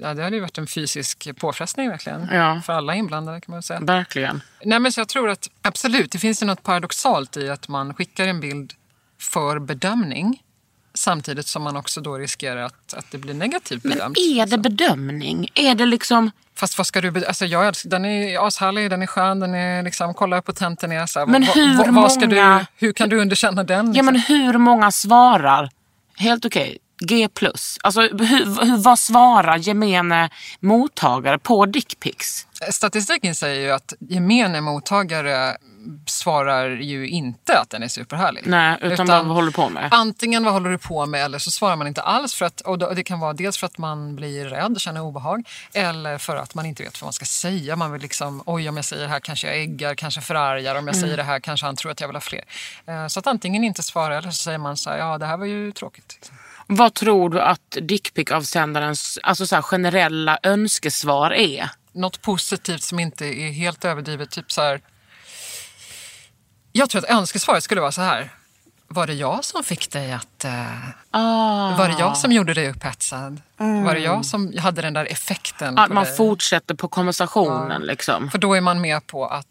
ja, det hade ju varit en fysisk påfrestning verkligen. Ja. För alla inblandade kan man säga. Verkligen. Nej, men jag tror att absolut, det finns ju något paradoxalt i att man skickar en bild för bedömning samtidigt som man också då riskerar att, att det blir negativt bedömt. Är det bedömning? Är det liksom... Fast vad ska du... Alltså jag älskar, den är ashärlig, den är skön, den är liksom... Kolla hur potent den är. Så här, Men hur vad, vad ska många- du, Hur kan du underkänna den? Ja liksom? men hur många svarar? Helt okej. G plus. Alltså hur, hur, vad svarar gemene mottagare på dickpics? Statistiken säger ju att gemene mottagare svarar ju inte att den är superhärlig. Nej, utan, vad håller du på med? Antingen vad håller du på med eller så svarar man inte alls. För att, och det kan vara dels för att man blir rädd, känner obehag. Eller för att man inte vet vad man ska säga. Man vill liksom, oj om jag säger det här kanske jag äggar, kanske förargar. Om jag säger det här kanske han tror att jag vill ha fler. Eh, Så att antingen inte svara eller så säger man så här, ja det här var ju tråkigt. Vad tror du att dickpic-avsändarens alltså så generella önskesvar är? Något positivt som inte är helt överdrivet. Typ så här, jag tror att önskesvaret skulle vara så här. Var det jag som fick dig att... eh, Ah. Var det jag som gjorde dig upphetsad? Var det jag som hade den där effekten Att man dig? fortsätter på konversationen liksom. För då är man med på att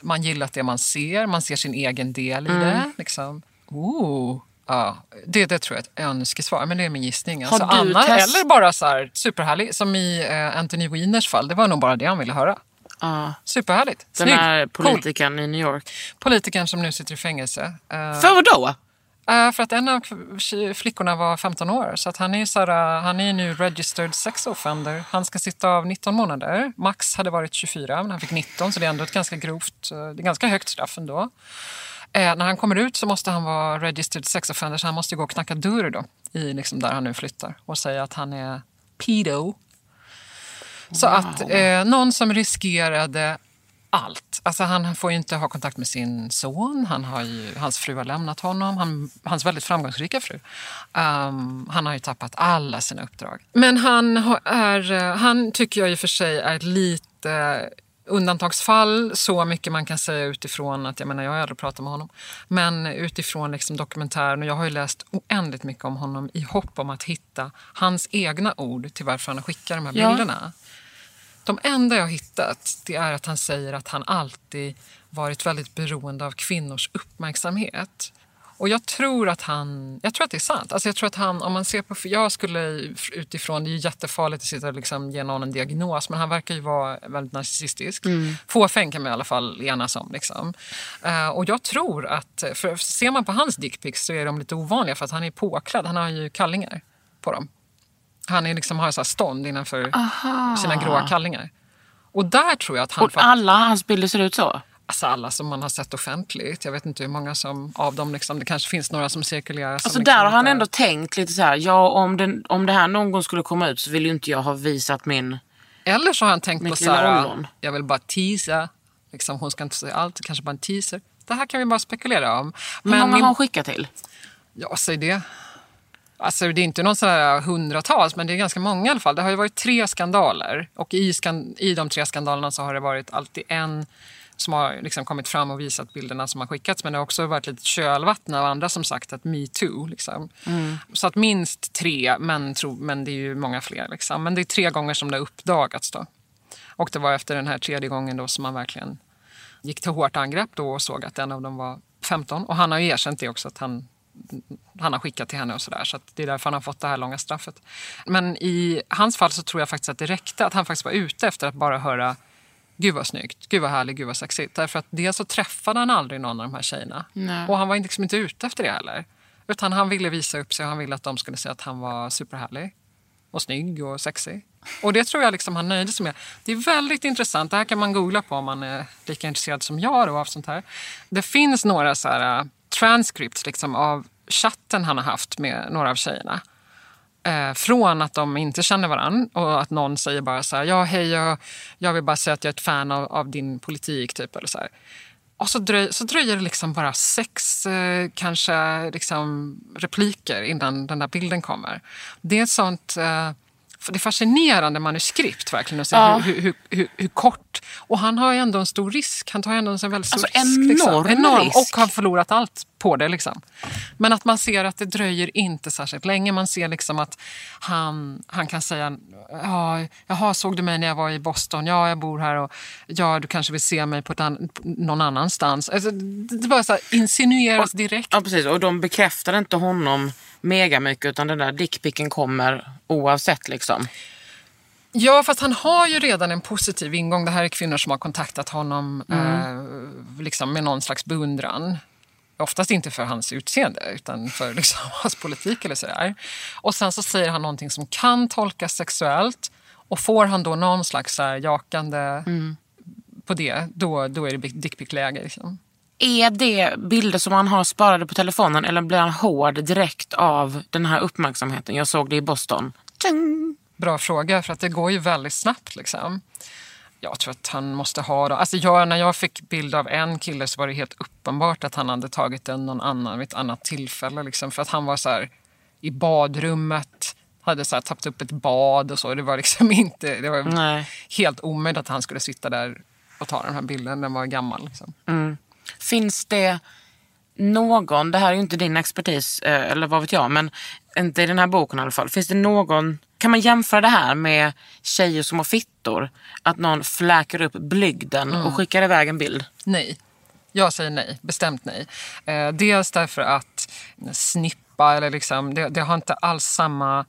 man gillar det man ser, man ser sin egen del i Mm. det. Liksom. Ooh. Ja, det, det tror jag är ett önskesvar, men det är min gissning. Har Alltså, du Anna, test- Eller bara så här, superhärlig, som i eh, Anthony Wieners fall. Det var nog bara det han ville höra. Ja. Superhärligt. Den här Cool. politikern i New York. Politikern som nu sitter i fängelse. Eh, För vad då? Eh, för att en av flickorna var 15 år. Så att han, är så här, eh, han är nu registered sex offender. Han ska sitta av 19 månader. Max hade varit 24, men han fick 19. Så det är ändå ett ganska grovt, det är ganska högt straff ändå. Eh, när han kommer ut så måste han vara registered sex offender. Så han måste gå och knacka dörr då, i liksom där han nu flyttar. Och säga att han är pedo. Så att eh, någon som riskerade allt. Alltså han får ju inte ha kontakt med sin son. Han har ju, hans fru har lämnat honom. Han, hans väldigt framgångsrika fru. Ehm, han har ju tappat alla sina uppdrag. Men han, har- är, han tycker jag i och för sig är lite undantagsfall. Så mycket man kan säga utifrån att, jag menar jag har aldrig pratat med honom. Men utifrån liksom dokumentären och jag har ju läst oändligt mycket om honom i hopp om att hitta hans egna ord till varför han har skickat de här Ja. bilderna. De enda jag har hittat det är att han säger att han alltid varit väldigt beroende av kvinnors uppmärksamhet. Och jag tror att han, jag tror att det är sant. Alltså jag tror att han, om man ser på, jag skulle utifrån, det är jättefarligt att sitta och liksom ge någon en diagnos, men han verkar ju vara väldigt narcissistisk. Fåfäng kan man i alla fall enas om. Liksom. Eh, och jag tror att, för ser man på hans dickpics så är de lite ovanliga för att han är påklädd, han har ju kallingar på dem. Han är liksom, har så här stånd innanför sina gråa kallingar. Och där tror jag att han... Och alla hans bilder ser ut så? Alltså alla som man har sett offentligt. Jag vet inte hur många som, av dem, liksom, det kanske finns några som cirkulerar. Som Alltså liksom där har han ändå tänkt lite så här, ja om, den, om det här någon gång skulle komma ut så vill ju inte jag ha visat min... Eller så har han tänkt på så här, jag vill bara teasa. Liksom, hon ska inte säga allt, kanske bara en teaser. Det här kan vi bara spekulera om. Hur många min- har han skickat till? Ja, säg det. Alltså, det är inte någon sån här hundratals, men det är ganska många i alla fall. Det har ju varit tre skandaler och i, skan- i de tre skandalerna så har det varit alltid en som har liksom kommit fram och visat bilderna som har skickats. Men det har också varit lite kölvatten av andra som sagt att me too. Liksom. Så att minst tre, men, tro, men det är ju många fler. Liksom. Men det är tre gånger som det har uppdagats. Då. Och det var efter den här tredje gången då som man verkligen gick till hårt angrepp då och såg att en av dem var 15. Och han har ju erkänt det också att han, han har skickat till henne och sådär. Så att det är därför han har fått det här långa straffet. Men i hans fall så tror jag faktiskt att det räckte att han faktiskt var ute efter att bara höra Gud vad snyggt, gud vad härligt, gud vad sexigt. Därför att dels så träffade han aldrig någon av de här tjejerna. Nej. Och han var liksom inte ute efter det heller. Utan han ville visa upp sig och han ville att de skulle säga att han var superhärlig. Och snygg och sexig. Och det tror jag liksom han nöjde sig med. Det är väldigt intressant. Det här kan man googla på om man är lika intresserad som jag då av sånt här. Det finns några så här, uh, transcripts liksom av chatten han har haft med några av tjejerna. Eh, från att de inte känner varandra och att någon säger bara så här, ja hej jag, jag vill bara säga att jag är ett fan av, av din politik. typ eller så här. Och så, dröj, så dröjer det liksom bara sex eh, kanske liksom, repliker innan den där bilden kommer. Det är ett sånt... Eh, det är fascinerande manuskript verkligen att se Ja. hur, hur, hur, hur kort. Och han har ju ändå en stor risk. Han tar ju ändå en väldigt stor Alltså, risk. Liksom. enorm Enorm. risk. Och har förlorat allt på det. Liksom. Men att man ser att det dröjer inte särskilt länge. Man ser liksom att han, han kan säga ja, jaha, såg du mig när jag var i Boston? Ja, jag bor här. Och, ja, du kanske vill se mig på ett an, någon annanstans. Alltså, det bara så här insinueras direkt. Ja, precis. Och de bekräftar inte honom mega mycket utan den där dickpicken kommer oavsett liksom. Ja, fast han har ju redan en positiv ingång. Det här är kvinnor som har kontaktat honom eh, liksom med någon slags beundran. Oftast inte för hans utseende, utan för liksom, hans politik eller sådär. Och sen så säger han någonting som kan tolkas sexuellt. Och får han då någon slags så här, jakande på det, då, då är det dickpic-läge. Liksom. Är det bilder som han har sparade på telefonen eller blir han hård direkt av den här uppmärksamheten? Jag såg det i Boston. Tjing! Bra fråga, för att det går ju väldigt snabbt. Liksom. Jag tror att han måste ha... Alltså jag, när jag fick bild av en kille så var det helt uppenbart att han hade tagit den någon annan vid ett annat tillfälle. Liksom, för att han var så här, i badrummet, hade så här, tappat upp ett bad och så. Det var liksom inte... Det var Nej. helt omöjligt att han skulle sitta där och ta den här bilden. Den var gammal. Liksom. Finns det någon, det här är ju inte din expertis eh, eller vad vet jag, men inte i den här boken i alla fall. Finns det någon, kan man jämföra det här med tjejer som har fittor? Att någon fläker upp blygden och skickar iväg en bild? Nej. Jag säger nej, bestämt nej. Eh, dels därför att snippa eller liksom, det, det har inte alls samma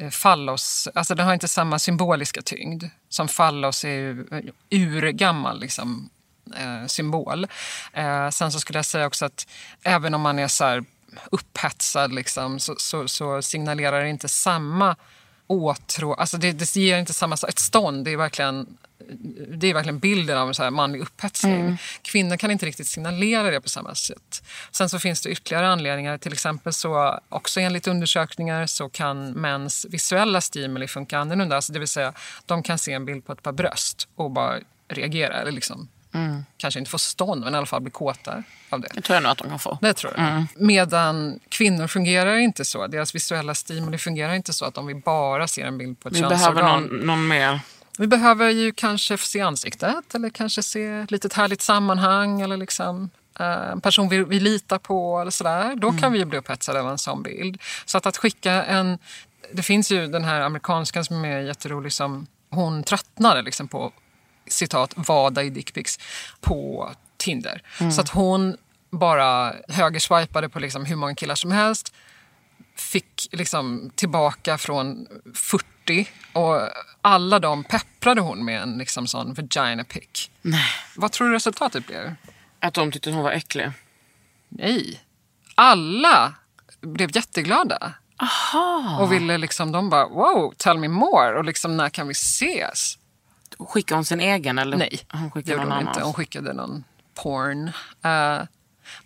eh, fallos, alltså det har inte samma symboliska tyngd. Som fallos är ju eh, urgammal liksom, eh, symbol. Eh, sen så skulle jag säga också att även om man är så här upphetsad liksom, så, så, så signalerar det inte samma åtrå, alltså det, det ger inte samma, ett stånd, det är verkligen det är verkligen bilden av en så här manlig upphetsning. Kvinnor kan inte riktigt signalera det på samma sätt. Sen så finns det ytterligare anledningar. Till exempel så också enligt undersökningar så kan mäns visuella stimuli funka annorlunda. Alltså det vill säga de kan se en bild på ett par bröst och bara reagera. Eller liksom, Kanske inte få stånd men i alla fall bli kåta av det. Det tror jag nog att de kan få. Det tror jag. Medan kvinnor fungerar inte så. Deras visuella stimuli fungerar inte så att om vi bara ser en bild på ett Vi könsorgan. behöver någon, någon mer. Vi behöver ju kanske se ansiktet eller kanske se ett litet härligt sammanhang eller liksom eh, en person vi, vi litar på eller sådär. Då kan vi ju bli upphetsade av en sån bild. Så att, att skicka en... Det finns ju den här amerikanskan som är jätterolig som hon tröttnade liksom på citat vada i dickpics på Tinder. Så att hon bara högerswipade på liksom hur många killar som helst fick liksom tillbaka från 40 och alla de pepprade hon med en liksom sån vagina pic. Nej. Vad tror du resultatet blev? Att de tyckte hon var äcklig. Nej. Alla blev jätteglada. Och ville liksom, de bara wow, tell me more och liksom när kan vi ses? Skickade hon sin egen eller? Nej, Hon skickade någon hon annans. inte. Hon skickade någon porn. Eh,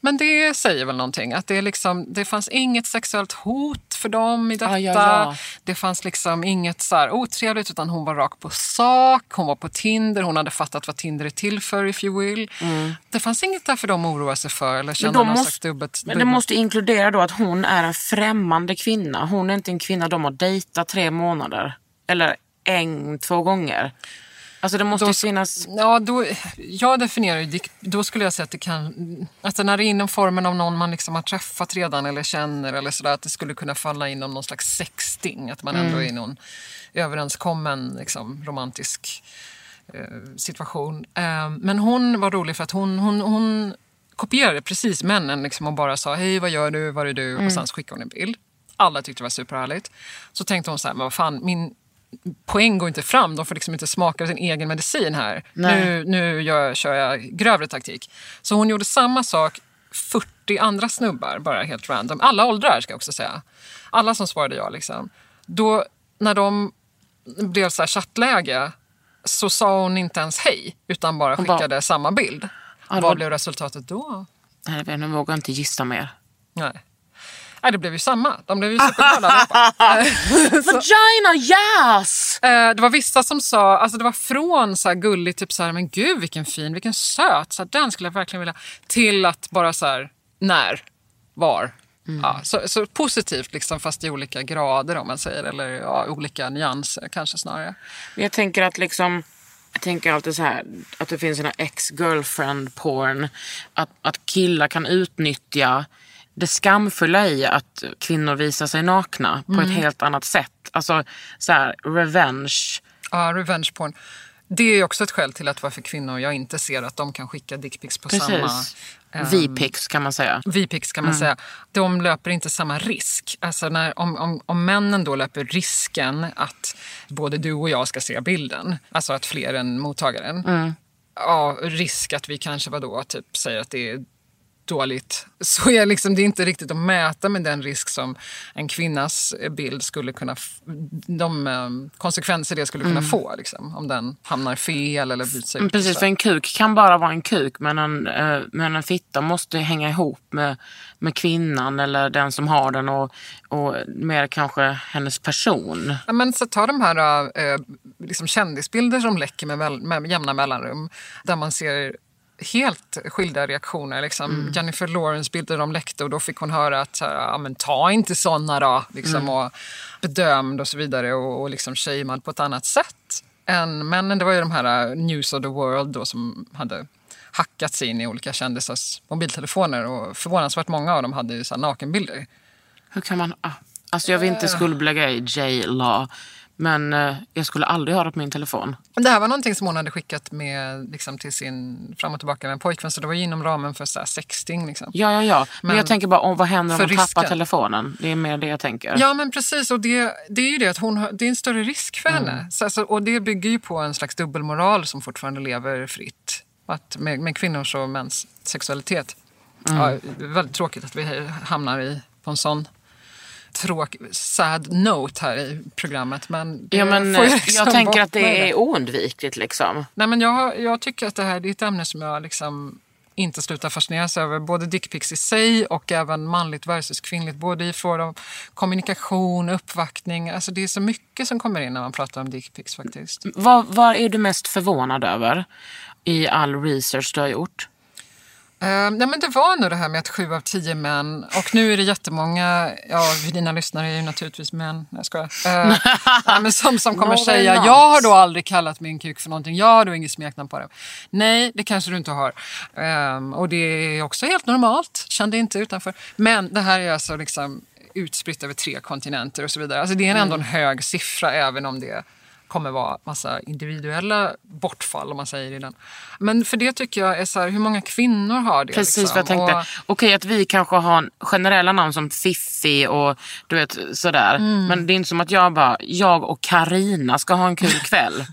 men det säger väl någonting. Att det, liksom, det fanns inget sexuellt hot för dem i detta. Ja, ja, ja. Det fanns liksom inget så här otrevligt utan hon var rak på sak. Hon var på Tinder. Hon hade fattat vad Tinder är till för if you will. Det fanns inget där för dem att oroa sig för eller känna någon måste- slags dubbelt. Men det måste inkludera då att hon är en främmande kvinna. Hon är inte en kvinna de har dejtat tre månader. Eller en, två gånger. Alltså det måste Då- ju finnas... Ja, då, jag definierar ju dick, då skulle jag säga att det kan, alltså när det är inom formen av någon man liksom har träffat redan eller känner eller sådär, att det skulle kunna falla inom någon slags sexting, att man ändå är i någon överenskommen liksom, romantisk eh, situation. Eh, men hon var rolig för att hon, hon, hon kopierade precis männen liksom, och bara sa hej vad gör du, var är du? Och sen skickade hon en bild. Alla tyckte det var superhärligt. Så tänkte hon så här, men vad fan, min poäng går inte fram. De får liksom inte smaka sin egen medicin här. Nej. Nu, nu gör, kör jag grövre taktik. Så hon gjorde samma sak 40 andra snubbar, bara helt random. Alla åldrar ska jag också säga. Alla som svarade ja. Liksom. Då, när de blev så här chattläge så sa hon inte ens hej, utan bara Hon bara- skickade samma bild. Ja, Vad blev resultatet då? Nej, jag vågar inte gissa mer. Nej. Nej, det blev ju samma. De blev ju superglada allihopa. Vagina yes! Eh, Det var vissa som sa, alltså det var från så här gulligt, typ så här, men gud vilken fin, vilken söt, så här, den skulle jag verkligen vilja, till att bara så här, när, var. Ja, så, så positivt liksom, fast i olika grader om man säger, eller ja, olika nyanser kanske snarare. Jag tänker att liksom jag tänker alltid så här att det finns såna ex-girlfriend porn. Att, att killar kan utnyttja det skamfulla i att kvinnor visar sig nakna på ett helt annat sätt. Alltså så här revenge. Ja, revenge porn. Det är också ett skäl till att varför kvinnor jag inte ser att de kan skicka dickpics på samma... Precis. ehm, V-pics kan man säga. V-pics kan man säga. De löper inte samma risk. Alltså när, om, om, om männen då löper risken att både du och jag ska se bilden, alltså att fler än mottagaren. Ja, risk att vi kanske vadå, typ säger att det är dåligt. Så är liksom, det är inte riktigt att mäta med den risk som en kvinnas bild skulle kunna... De eh, konsekvenser det skulle kunna få. Liksom, om den hamnar fel eller byts ut. Mm, Precis, Så. för en kuk kan bara vara en kuk men en, eh, men en fitta måste hänga ihop med, med kvinnan eller den som har den och, och mer kanske hennes person. Ja, men så ta de här eh, liksom kändisbilder som läcker med, med jämna mellanrum. Där man ser helt skilda reaktioner. Liksom. Jennifer Lawrence bilder de läckte och då fick hon höra att ja, men ta inte såna då. Liksom, och bedömd och så vidare och, och liksom shamead på ett annat sätt. Än männen, det var ju de här eh, News of the World då, som hade hackat sig in i olika kändisars mobiltelefoner och förvånansvärt många av dem hade ju så nakenbilder. Hur kan man... ah, Alltså jag vill inte skuldbelägga J-Law men eh, jag skulle aldrig ha det på min telefon. Det här var någonting som hon hade skickat med liksom, till sin fram och tillbaka med en pojkvän så det var ju inom ramen för så här, sexting. Liksom. Ja, ja, ja. Men, Men jag tänker bara om vad händer om för man tappar risken. telefonen? Det är mer det jag tänker. Ja men precis och det, det är ju det att hon har, det är en större risk för henne. Så, alltså, och det bygger ju på en slags dubbelmoral som fortfarande lever fritt. Att med, med kvinnors och mäns sexualitet. Ja, väldigt tråkigt att vi hamnar i på en sån tråk, sad note här i programmet. Men, Ja, men eh, liksom jag tänker att det är oundvikligt liksom. Nej, men jag, jag tycker att det här det är ett ämne som jag liksom inte slutar fascineras över. Både dickpics i sig och även manligt versus kvinnligt. Både i fråga om kommunikation, uppvaktning. Alltså det är så mycket som kommer in när man pratar om dickpics faktiskt. Vad, vad är du mest förvånad över i all research du har gjort? Uh, nej, men det var nog det här med att sju av tio män, och nu är det jättemånga, ja dina lyssnare är ju naturligtvis män, Nej, jag skojar. Uh, nej, men som, som kommer säga, not. jag har då aldrig kallat min kuk för någonting, jag har då inget smeknamn på det. Nej, det kanske du inte har. Ehm, och det är också helt normalt, känn dig inte utanför. Men det här är alltså liksom utspritt över tre kontinenter och så vidare. Alltså det är ändå en hög siffra även om det kommer vara massa individuella bortfall om man säger i den. Men för det tycker jag är så här, hur många kvinnor har det? Precis liksom? vad jag tänkte. Och- Okej att vi kanske har generella namn som Fiffi och du vet sådär. Mm. Men det är inte som att jag bara, jag och Karina ska ha en kul kväll.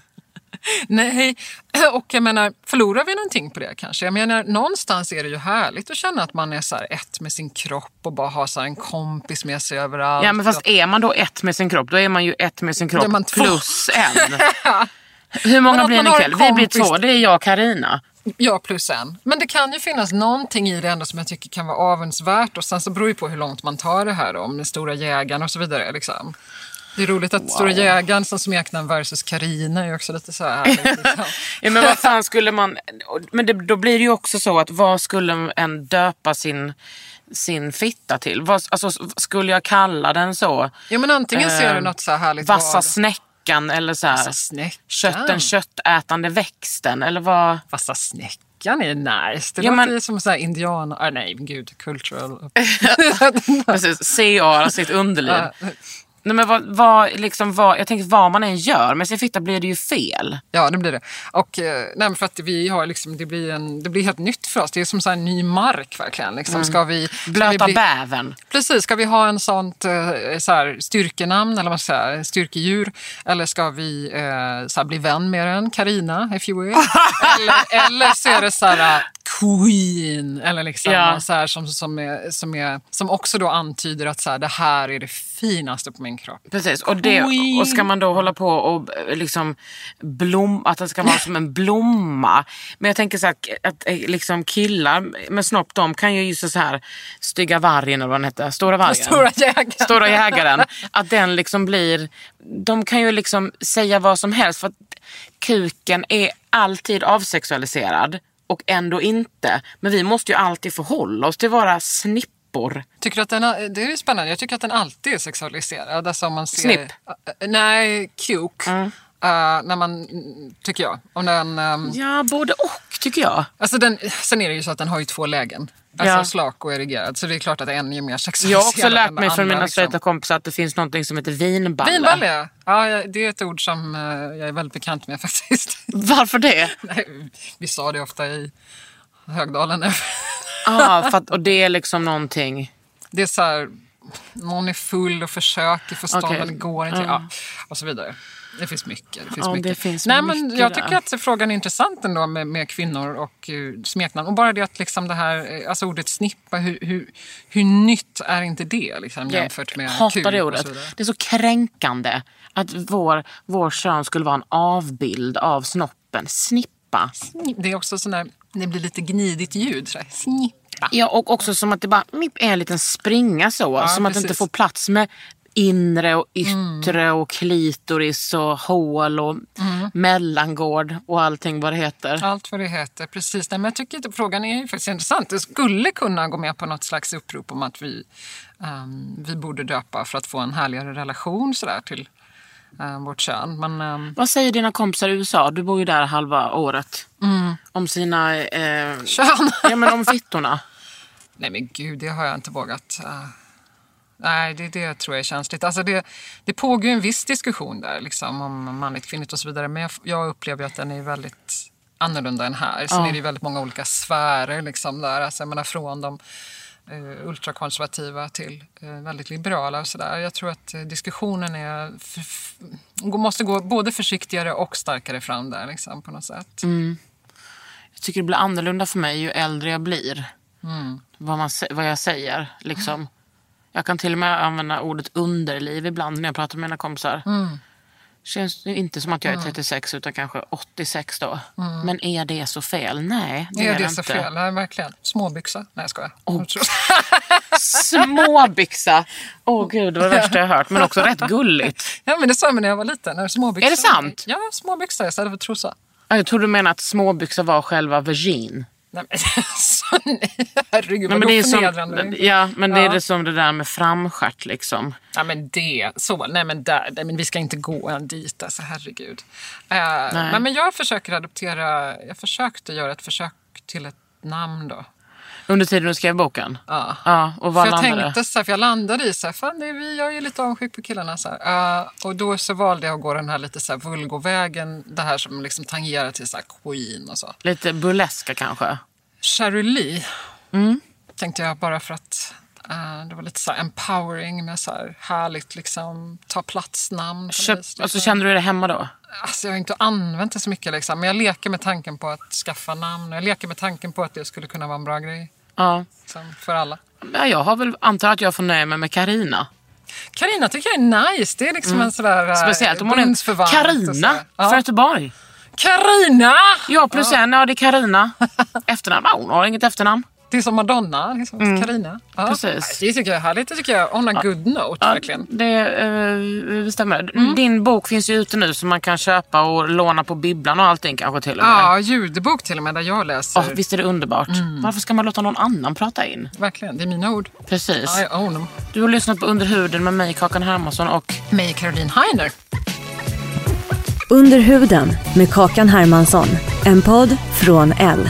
Nej, och jag menar, förlorar vi någonting på det kanske? Jag menar, någonstans är det ju härligt att känna att man är så ett med sin kropp och bara har så en kompis med sig överallt. ja men fast är man då ett med sin kropp, då är man ju ett med sin kropp plus en. Hur många blir ni ikväll? Vi blir två, det är jag och Karina. Ja, plus en. Men det kan ju finnas någonting i det ändå som jag tycker kan vara avundsvärt. Och sen så beror det på hur långt man tar det här då, om den stora jägaren och så vidare. Liksom. Det är roligt att Stora jägaren som smeknamn versus Karina är också lite så här. Liksom. Ja, men vad fan skulle man... Men det, då blir det ju också så att vad skulle en döpa sin, sin fitta till? Vad, alltså, skulle jag kalla den så? Ja, men antingen ser du Eh, något så här härligt Vassa snäckan eller så här, Vassa kött, den köttätande växten eller vad? Vassa snäckan är nice. Det Ja, låter men- ju som så här indian... Ah, nej, gud. Cultural. Precis, CA sitt underliv. Nej, men vad, vad, liksom, vad, jag tänker vad man än gör med sin fitta blir det ju fel. Ja, det blir det. Och eh, nej, men för att vi har liksom, det blir, en, det blir helt nytt för oss. Det är som så här ny mark verkligen. Liksom. Ska vi, ska Blöta vi bli- bävern. Precis, ska vi ha en sånt eh, så här, styrkenamn eller vad ska säga, styrkedjur? Eller ska vi eh, så här, bli vän med den, Karina if you will? eller, eller så är det så här, queen. Eller liksom Ja. så här, som, som, är, som, är, som också då antyder att så här, det här är det finaste på min kropp. Precis, och, det, och ska man då hålla på och eh, liksom blom, att det ska vara som en blomma. Men jag tänker så här, att eh, liksom killar med snopp, de kan ju just så här stygga vargen eller vad den heter, stora vargen. Stora jägaren. Stora jägaren. Att den liksom blir, de kan ju liksom säga vad som helst för att kuken är alltid avsexualiserad och ändå inte. Men vi måste ju alltid förhålla oss till våra snippor. Tycker du att den, det är ju spännande. Jag tycker att den alltid är sexualiserad. Alltså om man ser, Snipp? Uh, nej, kuk. Uh, när man, mm, tycker jag. Om den, um, Ja, både och tycker jag. alltså den, sen är det ju så att den har ju två lägen. Alltså Ja. slak och erigerad. Så det är klart att en är mer Jag sexualiserad har också lärt mig från mina liksom. straighta kompisar att det finns något som heter vinballe. Vinballe, ja. Det är ett ord som eh, jag är väldigt bekant med faktiskt. Varför det? Nej, vi sa det ofta i Högdalen. ah, för att, och det är liksom någonting... Det är så här, någon är full och försöker få stånd men det går inte. Ja, och så vidare. Det finns mycket. Det finns Ja, det mycket. finns Nej, men mycket jag där. tycker att frågan är intressant ändå med, med kvinnor och uh, smeknamn. Och bara det att liksom det här, eh, alltså ordet snippa, hur, hur, hur nytt är inte det liksom, jämfört med jag hatar det ordet. Det är så kränkande att vår, vår kön skulle vara en avbild av snoppen. Snippa. Det är också sån där, det blir lite gnidigt ljud. Så. Snippa. Ja, och också som att det bara är en liten springa så. som att det inte får plats med inre och yttre och klitoris och hål och mellangård och allting vad det heter. Allt vad det heter, precis. Nej, men jag tycker att frågan är ju faktiskt intressant. Det skulle kunna gå med på något slags upprop om att vi, ehm, vi borde döpa för att få en härligare relation sådär, till um, vårt kön. Men ehm, Vad säger dina kompisar i USA? Du bor ju där halva året. Om sina... Eh, kön? ja men om fittorna. Nej men gud, det har jag inte vågat. eh, nej, det, det tror jag är känsligt. Alltså det, det pågår en viss diskussion där liksom, om manligt, kvinnligt och så vidare. Men jag, jag upplever att den är väldigt annorlunda än här. Sen Ja. är det väldigt många olika sfärer liksom där. Alltså, jag menar från de eh, ultrakonservativa till eh, väldigt liberala och sådär. Jag tror att eh, diskussionen är måste gå både försiktigare och starkare fram där liksom, på något sätt. Jag tycker det blir annorlunda för mig ju äldre jag blir. Mm. Vad, man, vad jag säger. Liksom. Jag kan till och med använda ordet underliv ibland när jag pratar med mina kompisar. Mm. Känns inte som att jag är 36 utan kanske 86 då. Men är det så fel? Nej, det Mm. Är är, det det så inte. fel? Nej, verkligen. Småbyxa? Nej, jag skojar. Jag tror- Småbyxa! Åh gud, det var det värsta jag hört. Men också rätt gulligt. Ja, men det sa man när jag var liten. När småbyxor. Är det sant? Ja, småbyxor istället för trosa. Ja, Jag tror du menar att småbyxa var själva vagin. Nej, men så nej. Herregud, Nej, vad men det är förnedrande. som, ja, men det är Ja. det som det där med framstjärt liksom. Ja, men det. Så. Nej, men där. Nej, men vi ska inte gå än dit. Alltså, herregud. Uh, nej. men jag försöker adoptera. Jag försökte göra ett försök till ett namn då. Under tiden du skrev boken? Ja. ja och vad för jag landade tänkte så här, för jag landade i så här, fan det är vi, jag är lite avundsjuk på killarna. Så. Eh, och då så valde jag att gå den här lite så här vulgovägen. Det här som liksom tangerar till så queen och så. Lite burleska kanske? Charlie Mm. tänkte jag bara för att eh, det var lite så här empowering med så här härligt liksom ta plats-namn. Köp, vis, alltså, kände du det hemma då? Alltså, jag har inte använt det så mycket liksom, men jag leker med tanken på att skaffa namn. Jag leker med tanken på att det skulle kunna vara en bra grej Ja. liksom, för alla. ja jag har väl antar att jag får nöja mig med Karina. Karina tycker jag är nice. Det är liksom en sådär... eh, Speciellt om hon är Karina sådär. från Ja. Göteborg. Karina! Ja, plus en. Ja, det är Karina. Efternamn? Ja, hon har inget efternamn. Det är som Madonna. Liksom. Karina. Ja. Mm. Precis. Det tycker jag är härligt. Det tycker jag. On a good note, verkligen. Det eh, stämmer. Mm. Din bok finns ju ute nu så man kan köpa och låna på bibblan och allting kanske till och med. Ja, ljudbok till och med där jag läser. Åh, visst är det underbart? Mm. Varför ska man låta någon annan prata in? Verkligen, det är mina ord. Precis. Ja, jag own them. Du har lyssnat på Under huden med mig, Kakan Hermansson och Mig, Caroline Heiner. Under huden med Kakan Hermansson. En podd från L.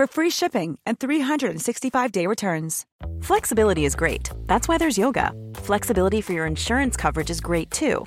for free shipping and 365-day returns. Flexibility is great. That's why there's yoga. Flexibility for your insurance coverage is great too.